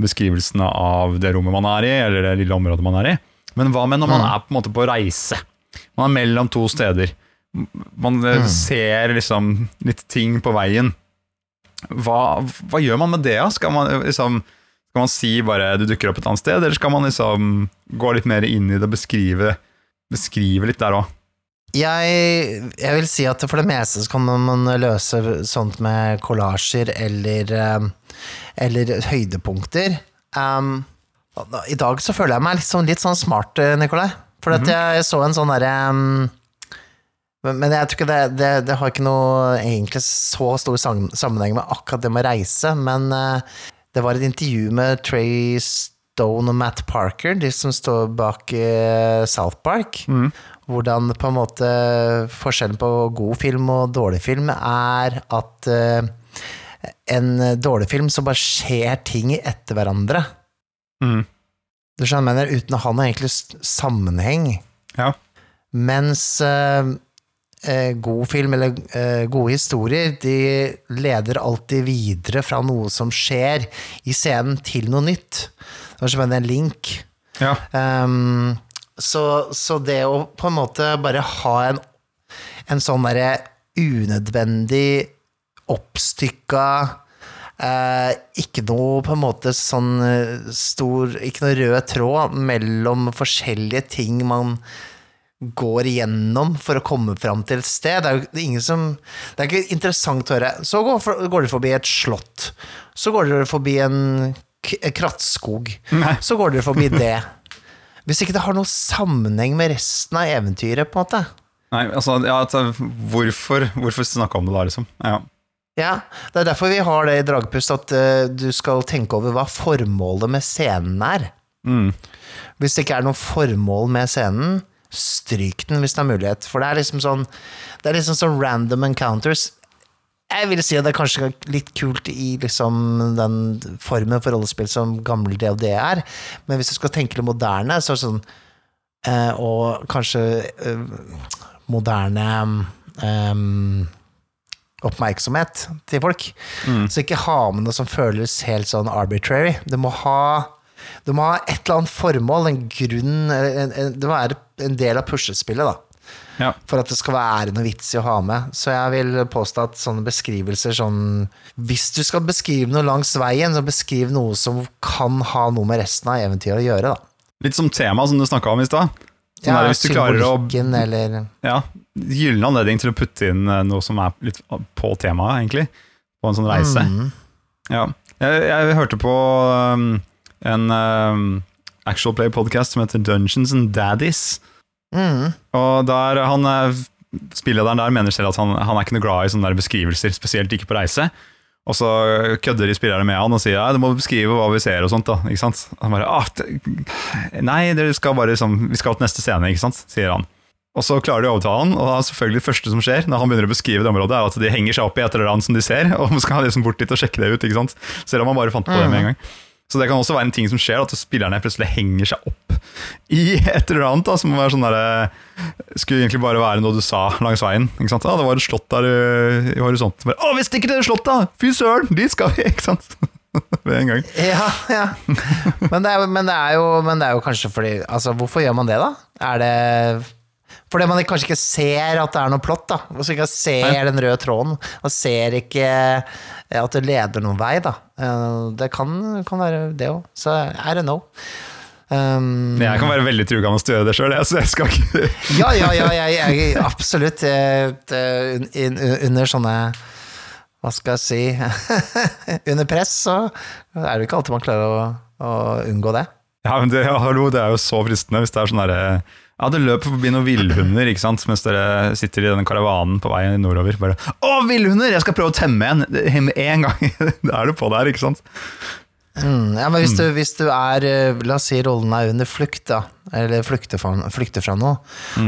beskrivelsene av det rommet man er i, eller det lille området man er i. Men hva med når man Mm. er på en måte på reise? Man er mellom to steder. Man eh, Mm. ser liksom litt ting på veien. Hva, hva gjør man med det? Skal man eh, liksom skal man si bare du dukker opp et annet sted, eller skal man liksom gå litt mer inn i det og beskrive, beskrive litt der òg? Jeg, jeg vil si at for det meste så kan man løse sånt med kollasjer eller, eh, eller høydepunkter. Um, I dag så føler jeg meg sånn, litt sånn smart, eh, Nikolai. For at jeg så en sånn derre um, men, jeg tror ikke det, det, det har ikke noe egentlig så stor sammenheng med akkurat det med reise, men uh, det var et intervju med Trey Stone og Matt Parker, de som står bak uh, South Park. Hvordan på en måte forskjellen på god film og dårlig film er at uh, en dårlig film så bare skjer ting etter hverandre. Mm. Du skjønner mener? Uten å ha noe egentlig sammenheng. Ja. Mens uh, uh, god film eller gode historier, de leder alltid videre fra noe som skjer i scenen, til noe nytt. Det var som en link. Ja. Ehm, så, så det å på en måte bare ha en, en sånn derre unødvendig oppstykka eh, Ikke noe på en måte sånn eh, stor Ikke noe rød tråd mellom forskjellige ting man går igjennom for å komme fram til et sted. Det er jo ingen som Det er ikke interessant å høre. Så går, for- går dere forbi et slott. Så går dere forbi en krattskog. Så går dere forbi det. <laughs> Hvis ikke det har noen sammenheng med resten av eventyret, på en måte. Nei, altså, ja, altså, hvorfor, hvorfor snakke om det da, liksom? Ja. Ja, Det er derfor vi har det i Dragpust, at uh, du skal tenke over hva formålet med scenen er. Mm. Hvis det ikke er noe formål med scenen, stryk den hvis det er mulighet. For det er liksom sånn Det er liksom sånn random encounters. Jeg vil si at det er kanskje litt kult i liksom den formen for rollespill som gammel DOD er, men hvis du skal tenke det moderne, så er det sånn eh, Og kanskje eh, moderne eh, oppmerksomhet til folk. Så ikke ha med noe som føles helt sånn arbitrary. Det må ha du må ha et eller annet formål, en grunn en, en, Det må være en del av puslespillet, da. Ja. For at det skal være noe vits i å ha med. Så jeg vil påstå at sånne beskrivelser sånn Hvis du skal beskrive noe langs veien, så beskriv noe som kan ha noe med resten av eventyret å gjøre, da. Litt som tema som du snakka om i stad. Sånn Ja, hvis du klarer å eller ja, Gyllen anledning til å putte inn eh, noe som er litt på temaet, egentlig. På en sånn reise. Mm. Ja. Jeg, jeg hørte på um, en um, actual play-podcast som heter Dungeons and Daddies. Mm. Og der han spillederen der mener selv at han, han er ikke noe glad i sånne der beskrivelser, spesielt ikke på reise. Og så kødder de spillerne med han og sier ja, du må beskrive hva vi ser og sånt. da, ikke sant? Han bare ah, det, Nei, dere skal bare liksom, vi skal til neste scene, ikke sant, sier han. Og så klarer de å overtale han, og da er selvfølgelig det første som skjer når han begynner å beskrive det området, er at de henger seg opp i et eller annet som de ser, <laughs> og skal liksom bort dit og sjekke det ut. ikke sant? Selv om han bare fant på det med en gang. Så det kan også være en ting som skjer, at spillerne plutselig henger seg opp i et eller annet da, som være sånn der, skulle egentlig bare være noe du sa langs veien. ikke sant? Ja, det var et slott der øh, i horisonten. Bare, Å, vi stikker til det slottet! Fy søren, dit skal vi! <laughs> ikke sant? Ved en gang. Ja, ja. Men det, er, men, det er jo, men det er jo kanskje fordi Altså, hvorfor gjør man det, da? Er det fordi man kanskje ikke ser at det er noe plott, da. Og ikke ser den røde tråden, og ser ikke at det leder noen vei, da. Eh, Det kan, kan være det òg. Så I don't know. Um, Jeg kan være veldig trugende til å gjøre det sjøl, så jeg skal ikke <laughs> Ja, ja, ja, jeg, jeg, absolutt. Jeg, un- Under sånne Hva skal jeg si <laughs> Under press, så er det ikke alltid man klarer å, å unngå det. Ja, men det, hallo, det er jo så fristende hvis det er sånn derre Ja, det løper forbi noen villhunder ikke sant? mens dere sitter i denne karavanen på vei nordover. Bare 'Å, villhunder! Jeg skal prøve å temme en en gang!' <laughs> Da er du på der, ikke sant? Mm, ja, men hvis du, hvis du er eh, La oss si rollen er under flukt, da. Eller flykter fra, flykter fra noe.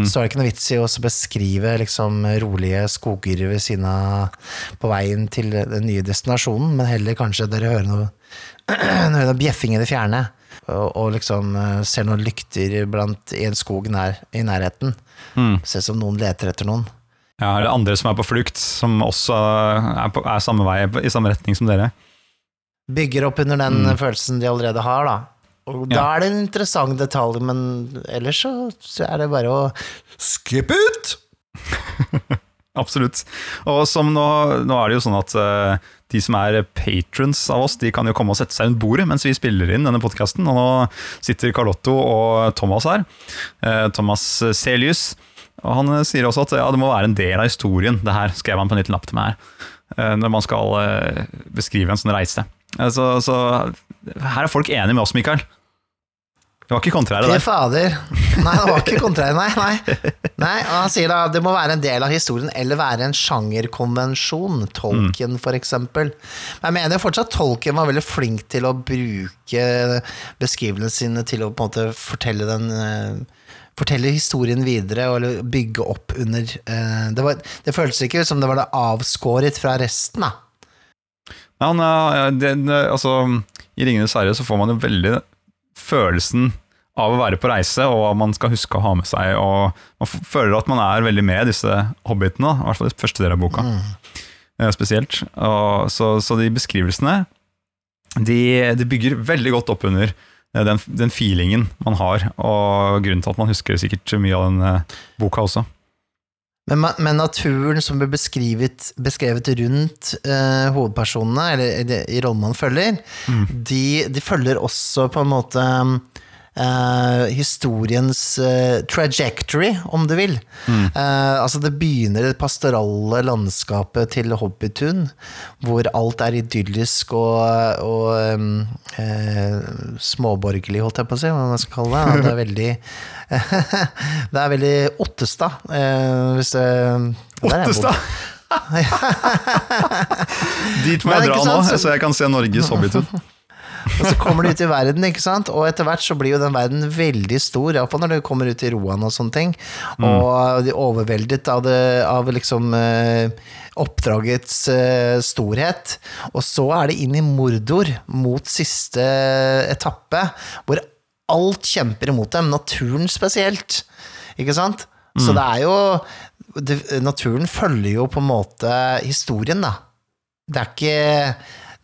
Så er det ikke noe vits i å beskrive liksom, rolige skoger ved siden av på veien til den nye destinasjonen, men heller kanskje dere hører noe, <clears throat> noe bjeffing i det fjerne. Og, og liksom eh, ser noen lykter blant, i en skog nær, i nærheten. Mm. Ser ut som noen leter etter noen. Ja, Eller andre som er på flukt, som også er, på, er samme vei, i samme retning som dere. Bygger opp under den Mm. følelsen de allerede har, da. Og da Ja. er det en interessant detalj, men ellers så, så er det bare å skip ut! <laughs> Absolutt. Og som nå, nå er det jo sånn at eh, de som er patrons av oss, de kan jo komme og sette seg rundt bordet mens vi spiller inn denne podkasten. Og nå sitter Carlotto og Thomas her. Eh, Thomas Celius. Og han sier også at ja, det må være en del av historien. Det her skrev han på en liten lapp til meg her. eh, Når man skal eh, beskrive en sånn reise. Så, så her er folk enige med oss, Mikael. Det var ikke kontrære det der. fader. <laughs> Nei, det var ikke kontrær, nei, nei. nei. Og han sier da det må være en del av historien, eller være en sjangerkonvensjon. tolken for eksempel. Men jeg mener jo fortsatt Tolken var veldig flink til å bruke beskrivelsene sine til å på en måte fortelle den eh, Fortelle historien videre, eller bygge opp under eh, det, var, det føltes ikke som det var det avskåret fra resten, da. Ja, han, eh, det, altså, I 'Ringenes herre' så får man jo veldig følelsen av å være på reise, og hva man skal huske å ha med seg. og Man føler at man er veldig med disse hobbitene, i hvert fall i første del av boka. Mm. Spesielt. Og, så, så de beskrivelsene de, de bygger veldig godt opp under eh, den, den feelingen man har, og grunnen til at man husker sikkert mye av den eh, boka også. Men, men naturen som blir beskrevet, beskrevet rundt eh, hovedpersonene, eller i rollen man følger, de, de følger også på en måte eh, historiens eh, trajectory, om du vil. Eh, altså det begynner i det pastorale landskapet til Hobbitun, hvor alt er idyllisk og, og eh, småborgerlig, holdt jeg på å si, hva man skal kalle det. Det er veldig <laughs> det er veldig Ottestad. Eh, hvis det, Ottestad! <laughs> Dit må jeg dra nå, så- så jeg kan se Norges Hobbitun. Og så kommer du ut i verden, ikke sant? og etter hvert så blir jo den verden veldig stor, iallfall når du kommer ut i Roan og sånne ting. Og de er overveldet av, det, av liksom eh, oppdragets eh, storhet. Og så er det inn i Mordor, mot siste etappe, hvor alt kjemper imot dem, naturen spesielt. Ikke sant? Så det er jo det, Naturen følger jo på en måte historien, da. Det er ikke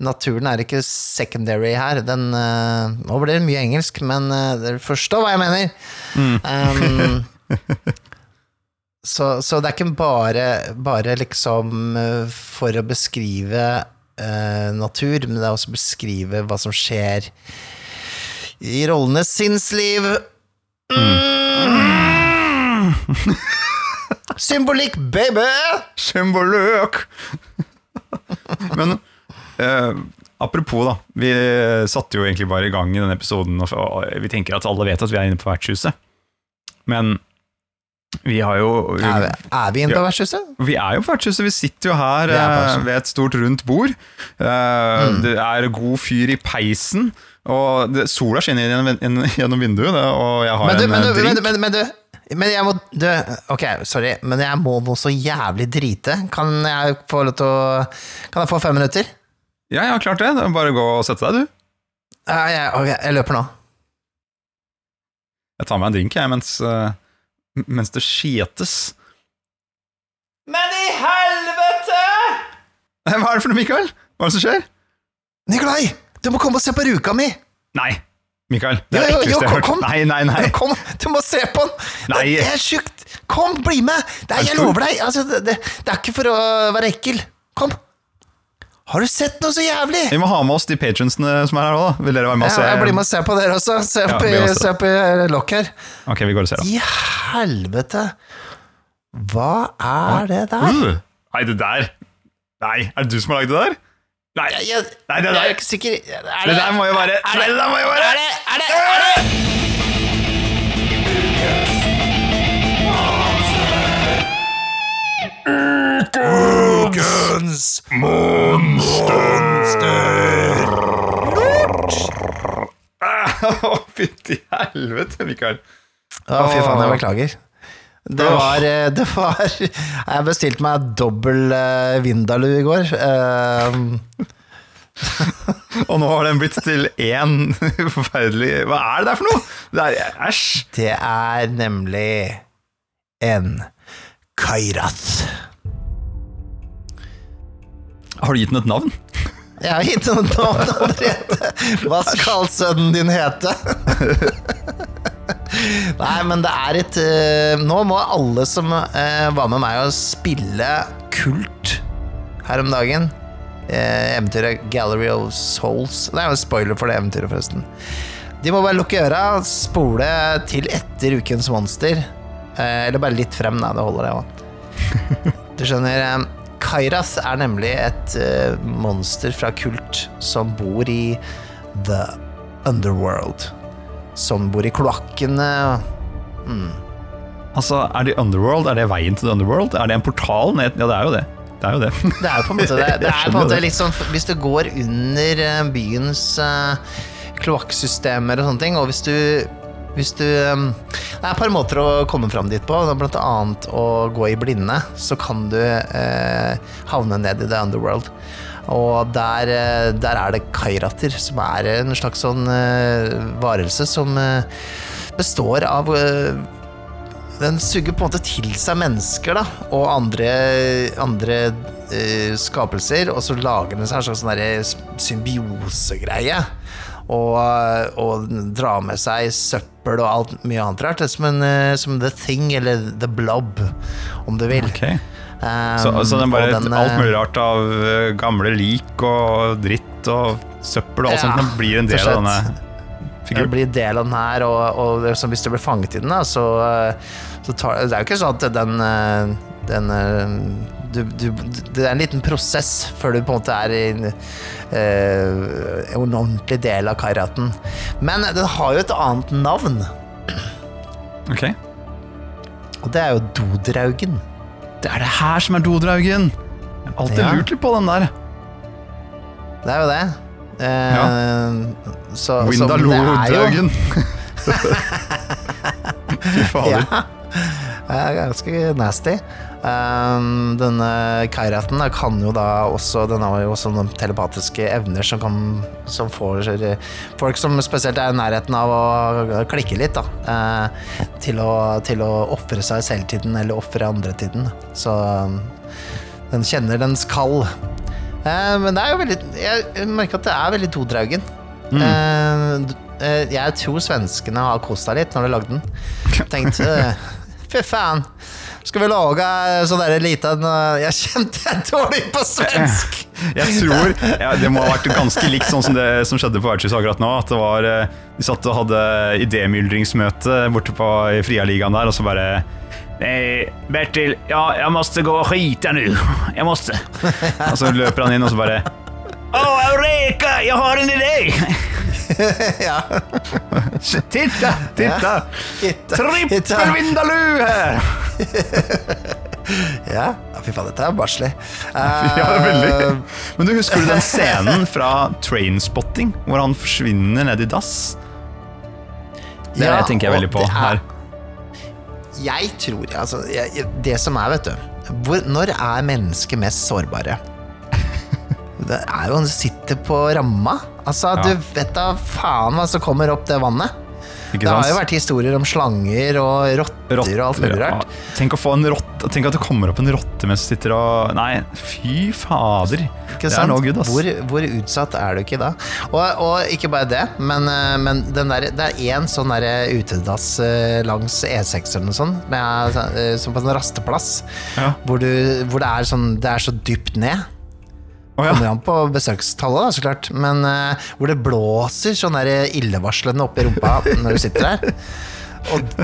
Naturen er ikke secondary her. Den, uh, nå blir det mye engelsk, men uh, dere forstår hva jeg mener. Um, så, så det er ikke bare, bare liksom uh, for å beskrive natur, men det er også å beskrive hva som skjer i rollenes sinnsliv. Mm. Symbolikk, baby! Symbolikk! Men eh, apropos, da. Vi satte jo egentlig bare i gang i denne episoden, og vi tenker at alle vet at vi er inne på vertshuset. Men vi har jo vi, Er, vi- er vi inne på Ja. vertshuset? vi er jo på vertshuset. Vi sitter jo her er eh, ved et stort, rundt bord. Eh, Det er god fyr i peisen. Og det, sola skinner gjennom, gjennom- vinduet, og jeg har Men du, en men du, drink. men, men, men du men jeg må du, Ok, sorry, men jeg må noe så jævlig drite. Kan jeg få lov til å Kan jeg få fem minutter? Ja, ja, klart det. Bare gå og sette deg, du. Ja, ja, ok, jeg løper nå. Jeg tar meg en drink, jeg, mens, eh, mens det skjetes. Men i helvete! Hva er det for noe, Mikael? Hva er det som skjer? Nikolai, du må komme og se på ruka mi! Nei, Mikael. Det Jo, er jo, jo, har kom, hørt. kom. Nei, nei, nei. Kom, du må se på den! Nei. Det er sjukt! Kom, bli med! Det Er jeg lover deg, altså, det, det, det er ikke for å være ekkel. Kom! Har du sett noe så jævlig? Vi må ha med oss de patronsene som er her òg. Vil dere være med og Ja, jeg blir med og ser på dere også. Se Ja, opp i, se. se opp i lokk her. Ok, vi går og ser, da. I helvete! Hva er det der? Uh, nei, det der Nei, er det du som har lagd det der? Nei, Jeg, jeg, nei det, jeg er der, ikke sikker er det der må jo være Nei, det der må jo være Er det Er det, er det? Ukens Å, Fytti helvete, Mikael. Å, fy faen, jeg beklager. Det var, eh, det var Jeg bestilte meg dobbel uh, Vindaloo i går. Eh, <laughs> Og nå har den blitt til én forferdelig Hva er det der for noe? Det er Æsj. det er nemlig en Kairath. Har du gitt den et navn? Jeg har gitt noen navn allerede. Hva skal sønnen din hete? Nei, men det er et eh, Nå må alle som eh, var med meg å spille Kult her om dagen eh, Eventyret Gallery of Souls Det er jo en spoiler for det eventyret, forresten. De må bare lukke øra, spole til etter Ukens monster. Eller bare litt frem, da. Det holder, det òg. Du skjønner Kairath er nemlig et uh, monster fra kult som bor i The Underworld. Som bor i kloakkene. Altså, Er det Underworld? Er det veien til The Underworld? Er det en portal ned Ja, det er jo det. Det er jo det. Det er på en måte det. <laughs> Det på en måte litt sånn Hvis du går under eh, byens uh, kloakksystemer og sånne ting, og hvis du hvis du eh, Det er et par måter å komme fram dit på, blant annet å gå i blinde. Så kan du eh, havne ned i The Underworld. Og der, eh, der er det kairater, som er en slags sånn eh, varelse som eh, består av øh, Den suger på en måte til seg mennesker da, og andre, andre øh, skapelser, og så lager den seg en slags sånn symbiosegreie. Og, øh, og dra med seg søppel og alt mye annet rart. Som, en, øh, som The Thing, eller The Blob, om du vil. Okay. Um, Så, så den bare den, alt mulig rart av eh, gamle lik og dritt og søppel og alt Ja, sånt den blir en del av denne figuren? Det blir del av den her, og, og er hvis du blir fanget i den, da, så, eh, så tar Det er jo ikke sånn at den, eh, den eh, du, du, Det er en liten prosess før du på en måte er i eh, en ordentlig del av karaten. Men den har jo et annet navn, Ok. og det er jo Dodraugen. Det er det her som er dodraugen! Jeg har alltid Ja. lurt litt på den der. Det er jo det. Eh, ja. så Vindalodraugen. <laughs> Fy fader. Ja, det er ganske nasty. Um, denne kairaten kan jo da også Den har jo også noen telepatiske evner som kan Som får folk som spesielt er i nærheten av å klikke litt, da. eh, til å, til å ofre seg selv til den, eller ofre andre til den. Så um, den kjenner dens kall. Eh, men det er jo veldig Jeg merker at det er veldig todraugen. Mm. d- eh, jeg tror svenskene har kost seg litt når de lagde den. Tenkt eh, <laughs> Fy faen, skal vi lage sånn der liten eh, Jeg kjente jeg dårlig på svensk! <laughs> Jeg tror ja, Det må ha vært ganske likt sånn som det som skjedde på Vertshuset akkurat nå. At det var, eh, De satt og hadde idémyldringsmøte borte på Frialigaen der, og så bare Nei, Bertil, ja, jeg måste gå og skite nå. Jeg måste. <laughs> Og så løper han inn, og så bare Åh, Eureka! Jeg har en idé! <laughs> ja. Titta, titta! Hitta- Trippel her! <laughs> Ja, fy faen, dette er barnslig. <laughs> Ja, er veldig. Men du husker du den scenen fra Trainspotting, hvor han forsvinner ned i dass? Det Ja, tenker jeg veldig på er- her. Jeg tror altså, jeg, Det som er, vet du hvor, Når er mennesket mest sårbare? Det er jo han sitter på ramma. Altså, Ja. Du vet da faen hva som kommer opp det vannet. Ikke Det har jo vært historier om slanger og rotter og alt mulig ja. rart. Tenk få en rotte Tenk at det kommer opp en rotte mens du sitter og Nei, fy fader. Ikke det sant? good. Hvor, hvor utsatt er du ikke da? Og, og ikke bare det, men, eh, men den der, det er én sånn der utedass eh, langs E6 eller noe sånt, med, eh, som på en rasteplass, Ja. hvor, du, hvor det, er sånn, det er så dypt ned. Å, ja. Kommer an på besøkstallet, da, så klart. Men uh, hvor det blåser sånn der illevarslende oppi rumpa <laughs> når du sitter der. Og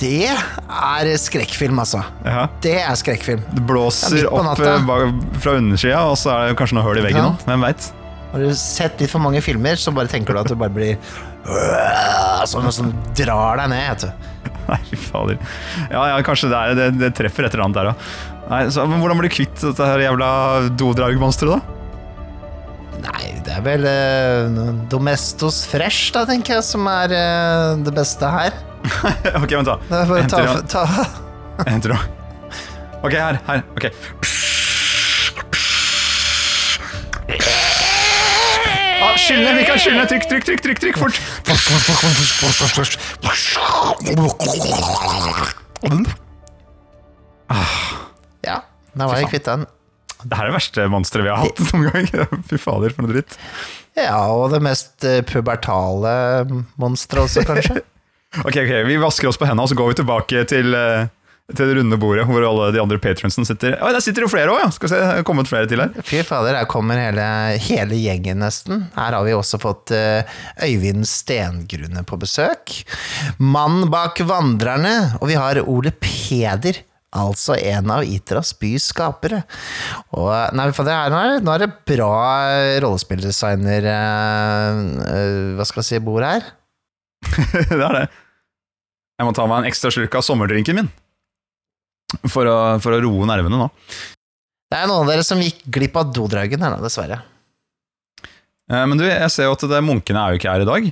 det er skrekkfilm, altså. Ja. Det er skrekkfilm. Det blåser Det opp eh, fra undersida, og så er det kanskje noe hull i veggen Ja. Hvem veit? Har du sett litt for mange filmer, så bare tenker du at du bare blir <laughs> Sånn som drar deg ned, vet du. <laughs> Nei, fader. Ja, ja, kanskje det, er, det, det treffer et eller annet der, da. Nei, så, men hvordan blir du kvitt dette her jævla dodragmonsteret, da? Nei, det er vel eh, Domestos fresh, da, tenker jeg, som er eh, det beste her. <laughs> ok, vent, da. Får Jeg vi ta, henter, ta, jeg <laughs> henter noe. Ok, her. her, ok ah, Skyld ned, Mikael! Skyld ned! Trykk, trykk, trykk! trykk, trykk fort! Ja, <laughs> da var jeg kvitt den. Det her er det verste monsteret vi har hatt noen gang. <laughs> Fy fader, for noe dritt. Ja, og det mest eh, pubertale monsteret også, kanskje. <laughs> Ok, ok, Vi vasker oss på hendene, og så går vi tilbake til, eh, til det runde bordet hvor alle de andre patronsen sitter. Oi, der sitter jo flere òg, ja! Skal se, det er kommet flere til her. Fy fader, her kommer hele, hele gjengen nesten. Her har vi også fått eh, Øyvind Stengrunne på besøk. Mann bak Vandrerne. Og vi har Ole Peder. Altså en av Itras bys skapere. Og nei, for det er, nå, er det, nå er det bra rollespilldesigner eh, eh, Hva skal jeg si, bord her. <laughs> det er det. Jeg må ta meg en ekstra slurk av sommerdrinken min. For å, for å roe nervene nå. Det er noen av dere som gikk glipp av dodraugen her nå, dessverre. Eh, Men du, jeg ser jo at det, munkene er jo ikke her i dag.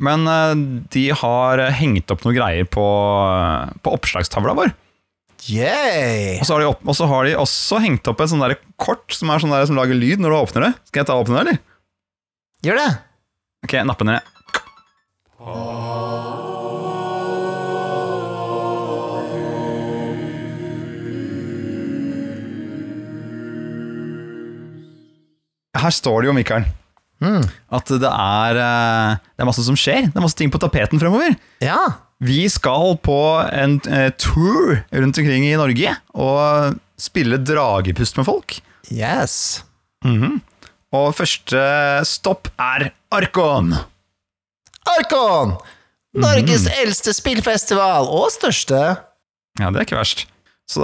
Men eh, de har hengt opp noen greier på, på oppslagstavla vår. Yeah. Og, så har de opp, og så har de også hengt opp et sånt der kort som, er sånn der, som lager lyd når du åpner det. Skal jeg ta og åpne det, eller? Gjør det. Ok, nappe ned. Her står det jo, Mikael, mm. at det er, eh, det er masse som skjer. Det er masse ting på tapeten fremover. Ja vi skal på en eh, tour rundt omkring i Norge og spille dragepust med folk. Yes. Og første stopp er Arkon. Arkon! Norges eldste spillfestival, og største. Ja, det er ikke verst. Så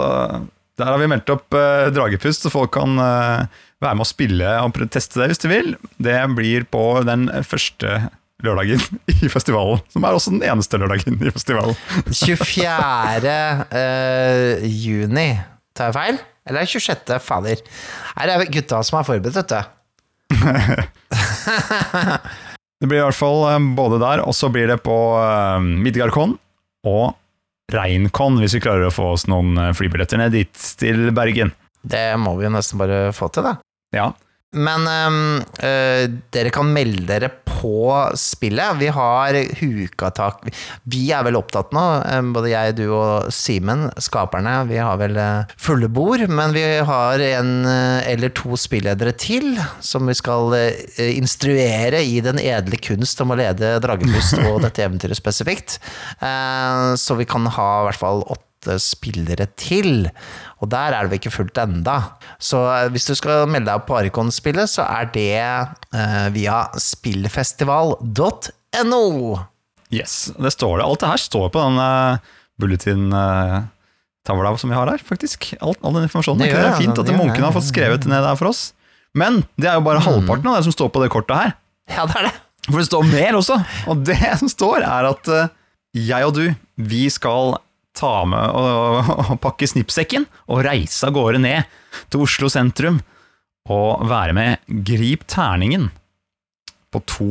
der har vi meldt opp eh, dragepust, så folk kan eh, være med å spille og teste det hvis de vil. Det blir på den første lørdagen <laughs> i festivalen, som er også den eneste lørdagen i festivalen. <laughs> 24. Uh, juni. Tar jeg feil? Eller er 26.? Fader. Her er gutta som er forberedt, vet du. <laughs> Det blir i hvert fall eh, både der, og så blir det på uh, Midgardkon og Reinkon, hvis vi klarer å få oss noen eh, flybilletter ned dit, til Bergen. Det må vi jo nesten bare få til, da. Ja, Men ehm, eh, dere kan melde dere på spillet. Vi har hukatak Vi er vel opptatt nå, eh, både jeg, du og Simen, skaperne. Vi har vel eh, fulle bord, men vi har en eh, eller to spilledere til som vi skal instruere i den edle kunst om å lede Dragepust og dette eventyret spesifikt. Så vi kan ha i hvert fall åtte spillere til. Og der er det vel ikke fullt enda. Så eh, hvis du skal melde deg på Arikon-spillet, så er det eh, via spillfestival.no. yes, det står det. Alt det her står på den uh, bulletin-tavla som vi har her, faktisk. Alt, all den informasjonen. Det Det, er det, fint at munkene har fått skrevet ned der for oss. Men det er jo bare halvparten av det som står på det kortet her. Ja, det er det. For det står mer også. Og det som står, er at eh, jeg og du, vi skal ta med og, og pakke snippsekken og reise av gårde ned til Oslo sentrum og være med Grip terningen på to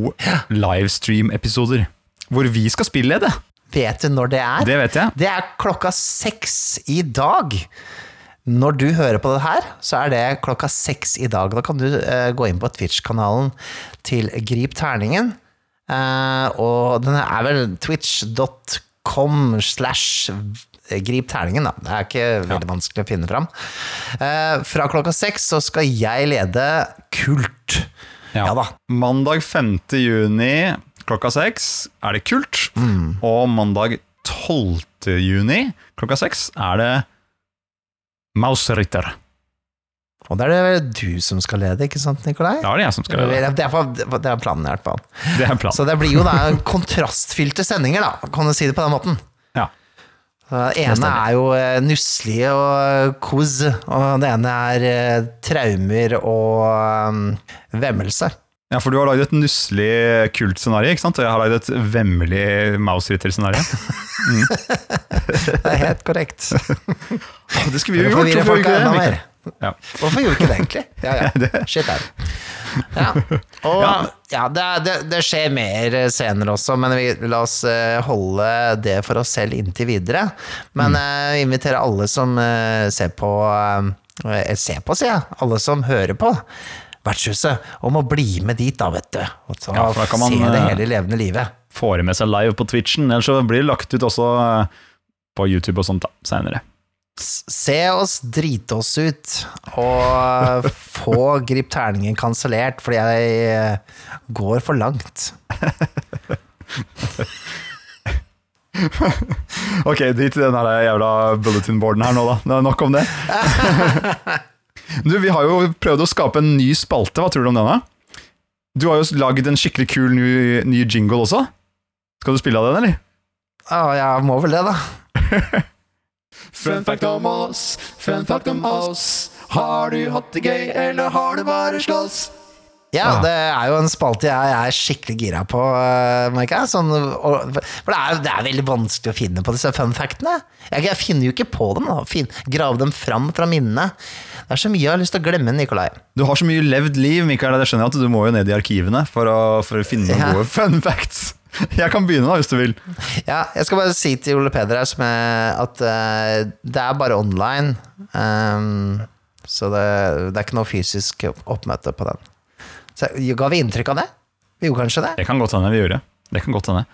livestream-episoder. Hvor vi skal spille det. Vet du når det er? Det vet jeg. Det er klokka seks i dag. Når du hører på det her, så er det klokka seks i dag. Da kan du uh, gå inn på Twitch-kanalen til Grip terningen. Uh, og den er vel twitch.com slash Grip terningen, da. Det er ikke veldig vanskelig å finne fram. Eh, fra klokka seks så skal jeg lede Kult. Ja, da. Mandag 5. juni klokka seks er det kult. Mm. Og mandag 12. juni klokka seks er det Mausritter. Og da er det du som skal lede, ikke sant, Nikolai? Da er det jeg som skal lede. det. Er, det er planen, i hvert fall. <laughs> Det er planen. Så det blir jo da kontrastfylte sendinger, da, kan du si det på den måten. Ja. Det ene er jo nusselige nusselig og kos, og det ene er eh, traumer og vemmelse. Ja, for du har lagd et nusselig kult-scenario, ikke sant? Og jeg har lagd et vemmelig Mausritter-scenario. <laughs> Det er helt korrekt. <laughs> Det skulle vi jo gjort, hvorfor gjorde vi ikke det? Ja. Hvorfor gjorde vi ikke det, egentlig? Ja, ja. <laughs> Shit der. Ja. Og Ja. det, det, det skjer mer senere også, men vi, la oss eh, holde det for oss selv inntil videre. Men mm. inviterer alle som eh, ser på eh, Ser på, sier jeg. Alle som hører på. Vertshuset. Om å bli med dit, da, vet du. Og så Ja, for da kan man, se det eh, hele levende livet. Får med seg live på Twitchen, ellers så blir det lagt ut også eh, på YouTube og sånt da, senere. Se oss drite oss ut, og få Grip terningen kansellert fordi jeg går for langt. <laughs> Ok, drit i den jævla bulletin-boarden her nå da. Det nok om det. <laughs> Du, vi har jo prøvd å skape en ny spalte, hva tror du om den da? Du har jo lagd en skikkelig kul ny, ny jingle også. Skal du spille av den, eller? Ja, jeg må vel det, da. <laughs> Fun fact om oss, fun fact om oss. Har du hatt det gøy, eller har du bare slåss? Ja, Ah. det er jo en spalte jeg er skikkelig gira på, uh, merker jeg. Sånn, og, for det er, det er veldig vanskelig å finne på disse fun factene. Jeg, jeg finner jo ikke på dem, da. Fin, grave dem fram fra minnene. Det er så mye jeg har lyst til å glemme, Nikolai. Du har så mye levd liv, Mikael, det skjønner jeg at du må jo ned i arkivene for å, for å finne noen Ja. gode fun facts. <laughs> Jeg kan begynne da, hvis du vil. Ja, jeg skal bare si til Ole Peder her som er, at uh, det er bare online. Um, så det, det er ikke noe fysisk oppmøte på den. Så, ga vi inntrykk av det? Vi gjorde kanskje det? Det kan godt hende vi gjorde. Det kan godt hende.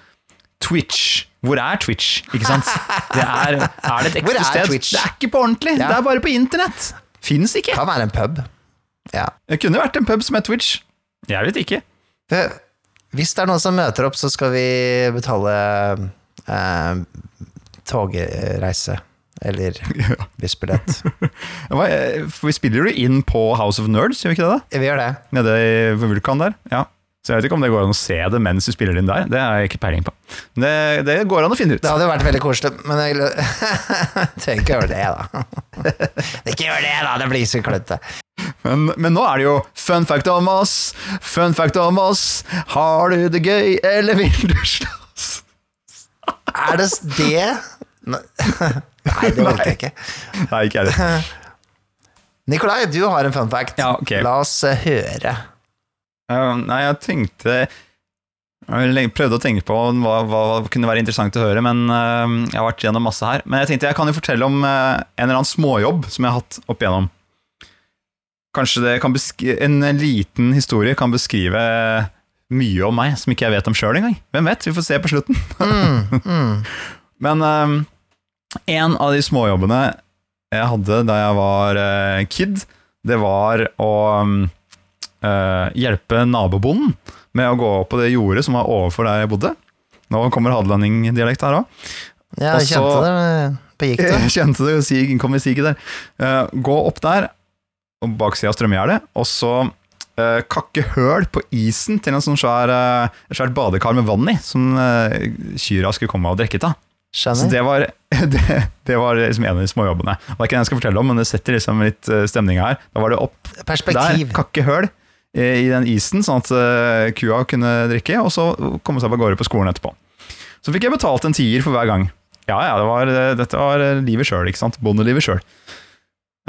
Twitch. Hvor er Twitch? Ikke sant? Det er, er det et er sted? Twitch? Det er ikke på ordentlig. Ja. Det er bare på internett. Fins ikke. Kan være en pub. Ja. Det kunne vært en pub som het Twitch. Jeg vet ikke. Det, hvis det er noen som møter opp, så skal vi betale eh, togreise. Eller <laughs> bussbillett. <laughs> Eh, vi spiller jo inn på House of Nerds, gjør vi ikke det? da? Vi gjør det. Nede i Vulkan der. Ja. Så jeg vet ikke om det går an å se det mens du spiller inn der. Det har jeg ikke peiling på. Det, det går an å finne ut. Det hadde vært veldig koselig, men jeg <laughs> trenger ikke gjøre det, da. <laughs> ikke gjør det, da! Det blir så klønete. Men, men nå er det jo fun fact om oss, fun fact om oss. Har du det gøy, eller vil du slåss? Er det det <laughs> Nei, det orker jeg ikke. Nei, ikke jeg det. Nikolai, du har en fun fact. Ja, okay. La oss eh, høre. Nei, jeg tenkte Jeg prøvde å tenke på hva, hva kunne være interessant å høre, men uh, jeg har vært gjennom masse her. Men jeg tenkte jeg kan jo fortelle om uh, en eller annen småjobb som jeg har hatt opp igjennom. Kanskje det kan en liten historie kan beskrive mye om meg som ikke jeg vet om sjøl engang. Hvem vet? Vi får se på slutten. Mm, mm. <laughs> Men um, en av de småjobbene jeg hadde da jeg var eh, kid, det var å um, eh, hjelpe nabobonden med å gå opp på det jordet som var overfor der jeg bodde. Nå kommer hadelandingdialekt her òg. Ja, jeg Også, kjente det på gikk det. <laughs> Jeg kjente det, sig, kom i siget der. Eh, gå opp der, og baksida av strømgjerdet, og så eh, kakke høl på isen til en sånn svær, svært badekar med vann i, som kyrne skulle komme og drikke av. Så Skjønner. det var, <laughs> det, det var liksom en av de småjobbene. Det er ikke det jeg skal fortelle om, men det setter liksom litt stemninga stemning her. Da var det opp der, kakke høl i den isen, sånn at eh, kua kunne drikke, og så komme seg av gårde på skolen etterpå. Så fikk jeg betalt en tier for hver gang. Ja, ja, det var, eh, dette var eh, livet sjøl, ikke sant. Bondelivet sjøl.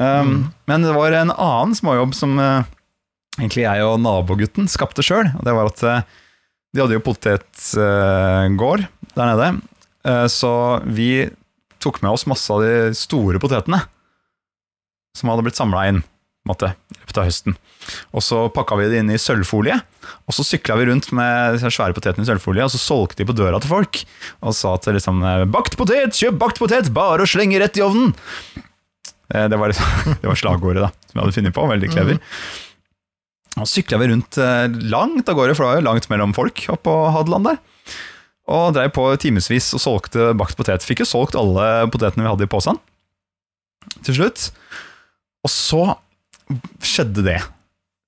Um, Men det var en annen småjobb som uh, egentlig jeg og nabogutten skapte sjøl. Det var at uh, de hadde jo potetgård der nede. Så vi tok med oss masse av de store potetene som hadde blitt samla inn på måte, i løpet av høsten. Og så pakka vi det inn i sølvfolie, og så sykla vi rundt med de svære potetene i sølvfolie, og så solgte de på døra til folk, og sa at liksom Bakt potet! Kjøp bakt potet! Bare å slenge rett i ovnen! Eh, Det var, liksom, <laughs> det var slagordet da, som jeg hadde funnet på. Veldig clever. Og så sykla vi rundt eh, langt av gårde, for det var jo langt mellom folk oppå Hadeland der. Og dreiv på timevis og solgte bakt potet. Fikk jo solgt alle potetene vi hadde i posen til slutt. Og så skjedde det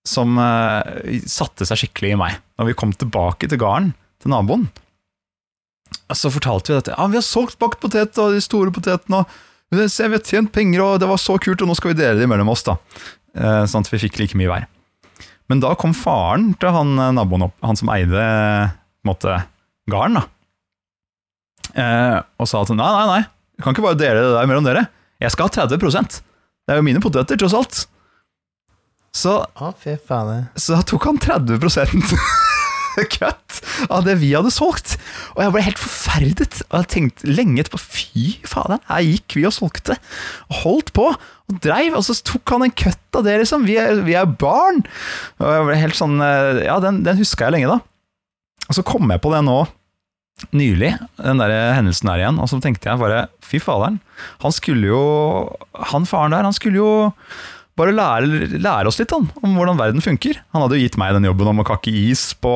som eh, satte seg skikkelig i meg. Når vi kom tilbake til gården til naboen, så fortalte vi dette. Ja, vi har solgt bakt potet og de store potetene, og vi har tjent penger, og det var så kult, og nå skal vi dele det mellom oss, da. Eh, sånn at vi fikk like mye hver. Men da kom faren til han eh, naboen opp, han som eide måte, gården, da. Eh, og sa at nei, nei, nei, vi kan ikke bare dele det der mellom dere. Jeg skal ha 30% Det er jo mine poteter, tross alt. Så, ah, så tok han 30 <laughs> cut av det vi hadde solgt. Og jeg ble helt forferdet. Og jeg tenkte lenge etterpå fy fader, her gikk vi og solgte. Og holdt på. Og dreiv, og så tok han en cut av det, liksom. Vi er, vi er barn. Og jeg ble helt sånn eh, Ja, den, den huska jeg lenge, da. Og så kom jeg på det nå nylig, den der hendelsen der igjen, og så tenkte jeg bare fy faderen. Han skulle jo Han faren der, han skulle jo bare lære, lære oss litt han, om hvordan verden funker. Han hadde jo gitt meg den jobben om å kakke is på,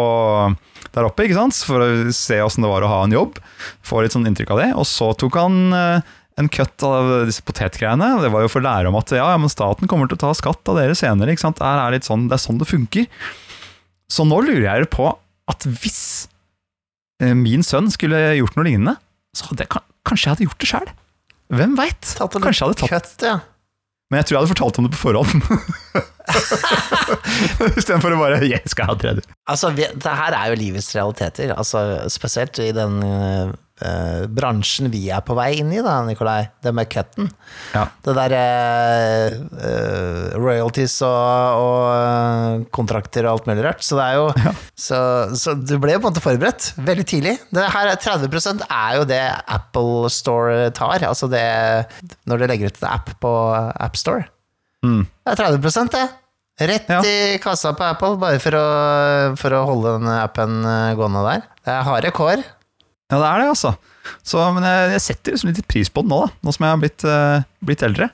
der oppe, ikke sant? for å se åssen det var å ha en jobb. Få litt sånn inntrykk av det. Og så tok han eh, en cut av disse potetgreiene. Det var jo for å lære om at ja, ja, men staten kommer til å ta skatt av dere senere. ikke sant? Er, litt sånn, det er sånn det funker. Så nå lurer jeg på at hvis eh, min sønn skulle gjort noe lignende, så hadde jeg kanskje jeg hadde gjort det sjøl. Hvem veit? Kanskje jeg hadde tatt cut, ja. Men jeg tror jeg hadde fortalt om det på forhånd. <laughs> Istedenfor å bare 'jeg skal ha tredje'. Altså, det her er jo livets realiteter. Altså, spesielt i den eh, bransjen vi er på vei inn i, da, Nikolai. Det med cutten. Ja. Det der eh, eh, royalties og, og eh, kontrakter og alt mulig rart. Så det er jo <laughs> så, så du ble jo på en måte forberedt veldig tidlig. Det her er 30% er jo det Apple Store tar. Altså det Når du legger ut en app på AppStore. Mm. Det er 30 det. Rett Ja. i kassa på Apple, bare for å, for å holde den appen eh, gående der. Det er harde kår. Ja, det er det, altså. Så, men jeg, jeg setter liksom litt pris på den nå, da. Nå som jeg har blitt, uh, blitt eldre.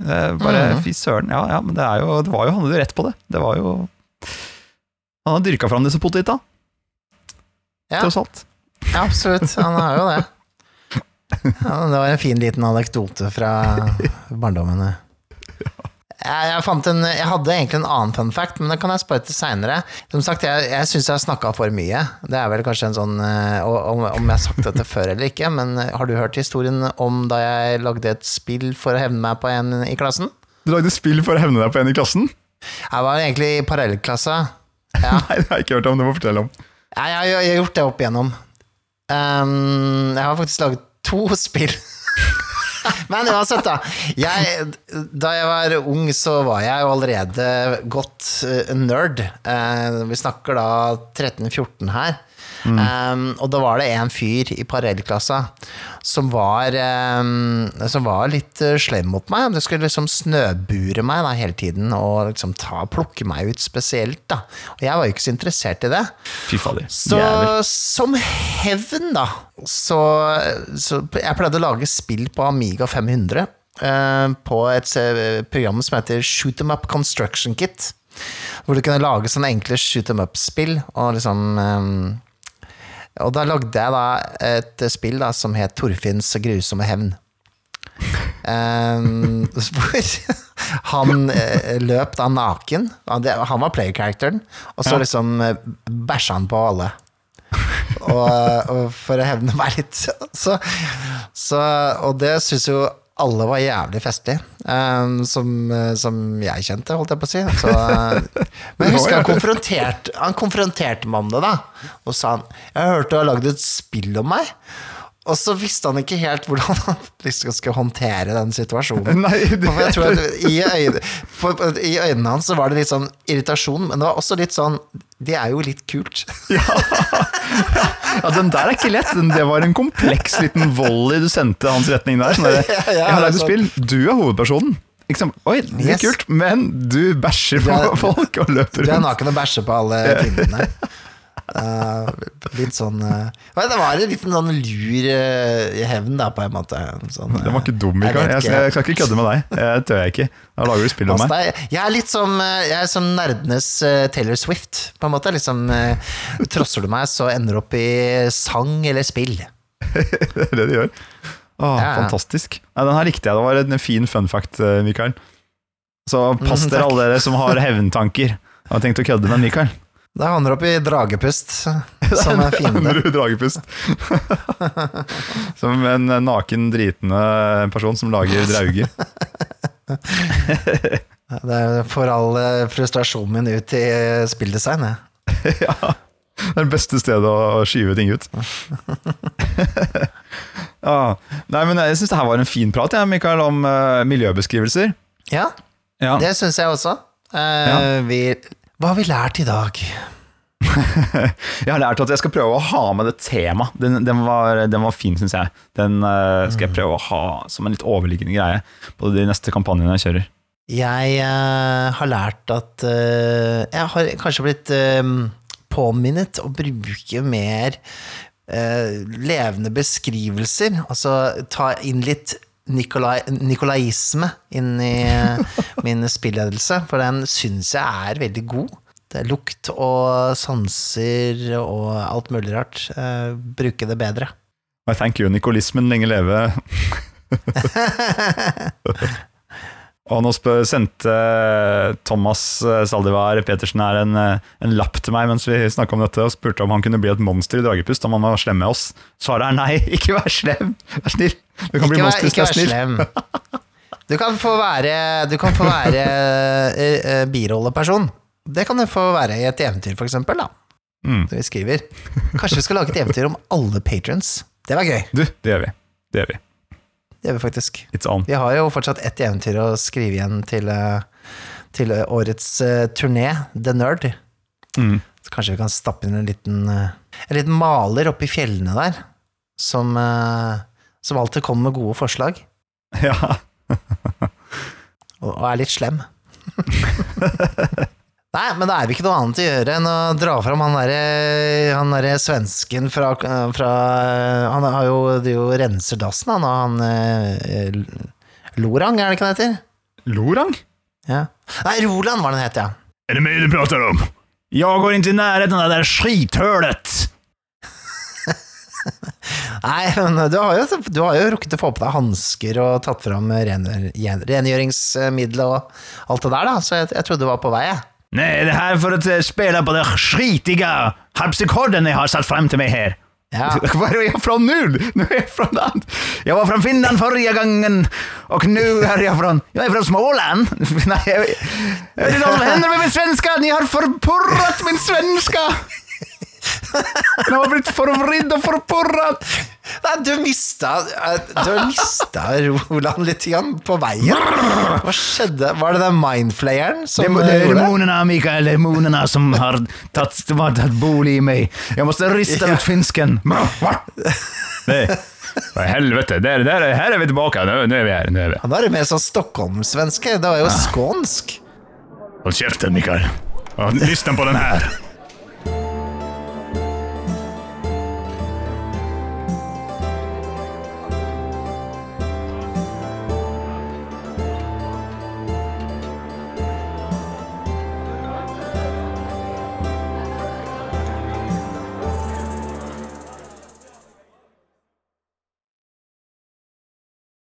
Uh, Bare Mhm. fy søren. Ja, ja, men det, er jo, det var jo, han hadde jo rett på det. Det var jo Han har dyrka fram disse potetene. Ja. tross alt. Ja, absolutt. Han har jo det. <laughs> Ja, det var en fin liten anekdote fra barndommen. Jeg, jeg, fant en, jeg hadde egentlig en annen fun fact, men det kan jeg spare til seinere. Som sagt, jeg, jeg syns jeg har snakka for mye. Det er vel kanskje en sånn eh, Om, om jeg har sagt dette før eller ikke, men eh, har du hørt historien om da jeg lagde et spill for å hevne meg på en i klassen? Du lagde spill for å hevne deg på en i klassen? Jeg var egentlig i parallellklasse. Ja. <laughs> Nei, det har jeg ikke hørt om. Det må fortelle om. Jeg, har- jeg har gjort det opp igjennom. Um, jeg har faktisk laget to <laughs> spill. Men uansett, da. Jeg, da jeg var ung, så var jeg jo allerede godt eh, nerd. Eh, vi snakker da 13-14 her. Ehm, og da var det en fyr i parallellklassa som var ehm, Som var litt eh, slem mot meg. Det skulle liksom snøbure meg da hele tiden og liksom ta, plukke meg ut spesielt. da Og jeg var jo ikke så interessert i det. Fy fader. Så Jævlig. som hevn, da, så, så Jeg pleide å lage spill på Amiga 500 eh, på et eh, program som heter Shoot them Up Construction Kit. Hvor du kunne lage sånne enkle shoot them up-spill. Og liksom eh, Og da lagde jeg da et spill da som het Torfinns grusomme hevn. Um, <laughs> hvor han eh, løp da naken. Han, var player-characteren, og så liksom eh, bæsja han på alle. Og, og for å hevne meg litt. Så, så, og det syns jo alle var jævlig festlige, um, som, eh, som jeg kjente, holdt jeg på å si. Så, eh, men <laughs> jeg husker han konfronterte, han konfronterte meg om det, da. Og sa han Jeg hørte du har lagd et spill om meg. Og så visste han ikke helt hvordan han <laughs> liksom skulle håndtere den situasjonen. <laughs> Nei, det, For jeg tror at i, øynene, for, I øynene hans så var det litt sånn irritasjon, men det var også litt sånn Det er jo litt kult. <laughs> ja, den der er ikke lett. Det var en kompleks liten volley du sendte hans retning der. Sånn der, <laughs> Ja, ja, jeg har lagd et spill, du er hovedpersonen. Ikke sant? Oi, det er kult, men du bæsjer på <laughs> folk og løper rundt. Du er naken og bæsjer på alle tingene. Uh, litt sånn uh, Det var en liten sånn lur uh, hevn, da, på en måte. Sånn, Den var ikke dum, Mikael. Jeg, Jeg, jeg skal ikke kødde med deg. Det tør jeg ikke. Da lager du spill om meg. Jeg er litt som, jeg er som nerdenes Taylor Swift, på en måte. Liksom, trosser du meg, så ender du opp i sang eller spill. <laughs> Det er det de gjør. Åh, Ja. Fantastisk. Nei, den her likte jeg. Det var en fin fun fact, Mikael. Så pass Mhm, dere mm, alle dere som har hevntanker. Jeg har tenkt å kødde med Mikael. Da havner du opp i dragepust <laughs> som en fiende. Dragepust. <laughs> som en naken, dritende person som lager drauger. Det får all uh, frustrasjonen min ut i uh, spilldesign. jeg. <laughs> ja. Det er det beste stedet å skyve ting ut. ah. Nei, men Jeg syns det her var en fin prat, jeg, Mikael, om eh, miljøbeskrivelser. Ja, Ja. det syns jeg også. Uh, Ja. vi, hva har vi lært i dag? <laughs> Jeg har lært at jeg skal prøve å ha med det temaet. Den, den, var, den var fin, syns jeg. Den uh, skal jeg prøve å ha som en litt overliggende greie på de neste kampanjene jeg kjører. Jeg uh, har lært at uh, Jeg har kanskje blitt påminnet å bruke mer levende beskrivelser. Altså ta inn litt Nikolai, nikolaisme inn i eh, min spilledelse, for den syns jeg er veldig god. Det er lukt og sanser og alt mulig rart. Eh, bruke det bedre. I thank you, nikolismen lenge leve. <laughs> Og nå sendte Thomas eh, Saldivar Petersen her en, en lapp til meg mens vi snakka om dette, og spurte om han kunne bli et monster i Dragepust om han var slem med oss. Svaret er nei, <laughs> ikke vær slem, vær snill. Du kan bli Ikke monster hvis du er snill. Du kan få være, du kan få være eh, eh, birolleperson. Det kan du få være i et eventyr, for eksempel. Da. Mm. Så vi skriver. Kanskje vi skal lage et eventyr om alle patrons. Det var gøy. Du, det gjør vi. Det gjør vi. Det gjør vi faktisk. It's on. Vi har jo fortsatt ett eventyr å skrive igjen til, eh, til årets turné, The Nerd. Mm. Så kanskje vi kan stappe inn en liten, en liten maler oppe i fjellene der, som, som alltid kommer med gode forslag, Ja. og, og er litt slem. <laughs> Nei, men det er vi ikke noe annet å gjøre enn å dra fram han derre han derre svensken fra, fra Han har jo, det jo renser dassen, han, og han eh, Lorang, er det ikke det heter? Lorang? Ja. Nei, Roland var den het, ja. Er det meg du prater om? Jeg går ikke i nærheten av det der skithölet! Nei, men du har, jo, du har jo rukket å få på deg hansker og tatt fram rengjør, rengjøringsmiddel og alt det der, da, så jeg, jeg trodde du var på vei, jeg. Nej, det her er for å spille på den skitige harpsikorden jeg har satt frem til meg her. Ja. <laughs> Hvor er jeg fra nå? Nå er jeg fra land. Jeg var fra Finland forrige gangen, og nå er jeg fra Jeg er fra Småland. <laughs> Nei, jeg, jeg vet vad som <laughs> hender med min svenska. Ni har forpurret min svenska. <laughs> Den har blitt forvridd og forporret! Nei, du mista eh, Du mista Roland litt grann på veien. Hva skjedde? Var det den mindflayeren som det, det gjorde det? Demonene, Mikael. demonene som har tatt, tagit bolig i meg. Jeg måtte riste ut finsken. Hva? I helvete. der, der, her er vi tilbake. Nå, nå er vi her. Nå er vi. Han er jo mer sånn stockholmsvenske. Det var jo skånsk. Hold kjeften, Mikael. Lyssna på den här.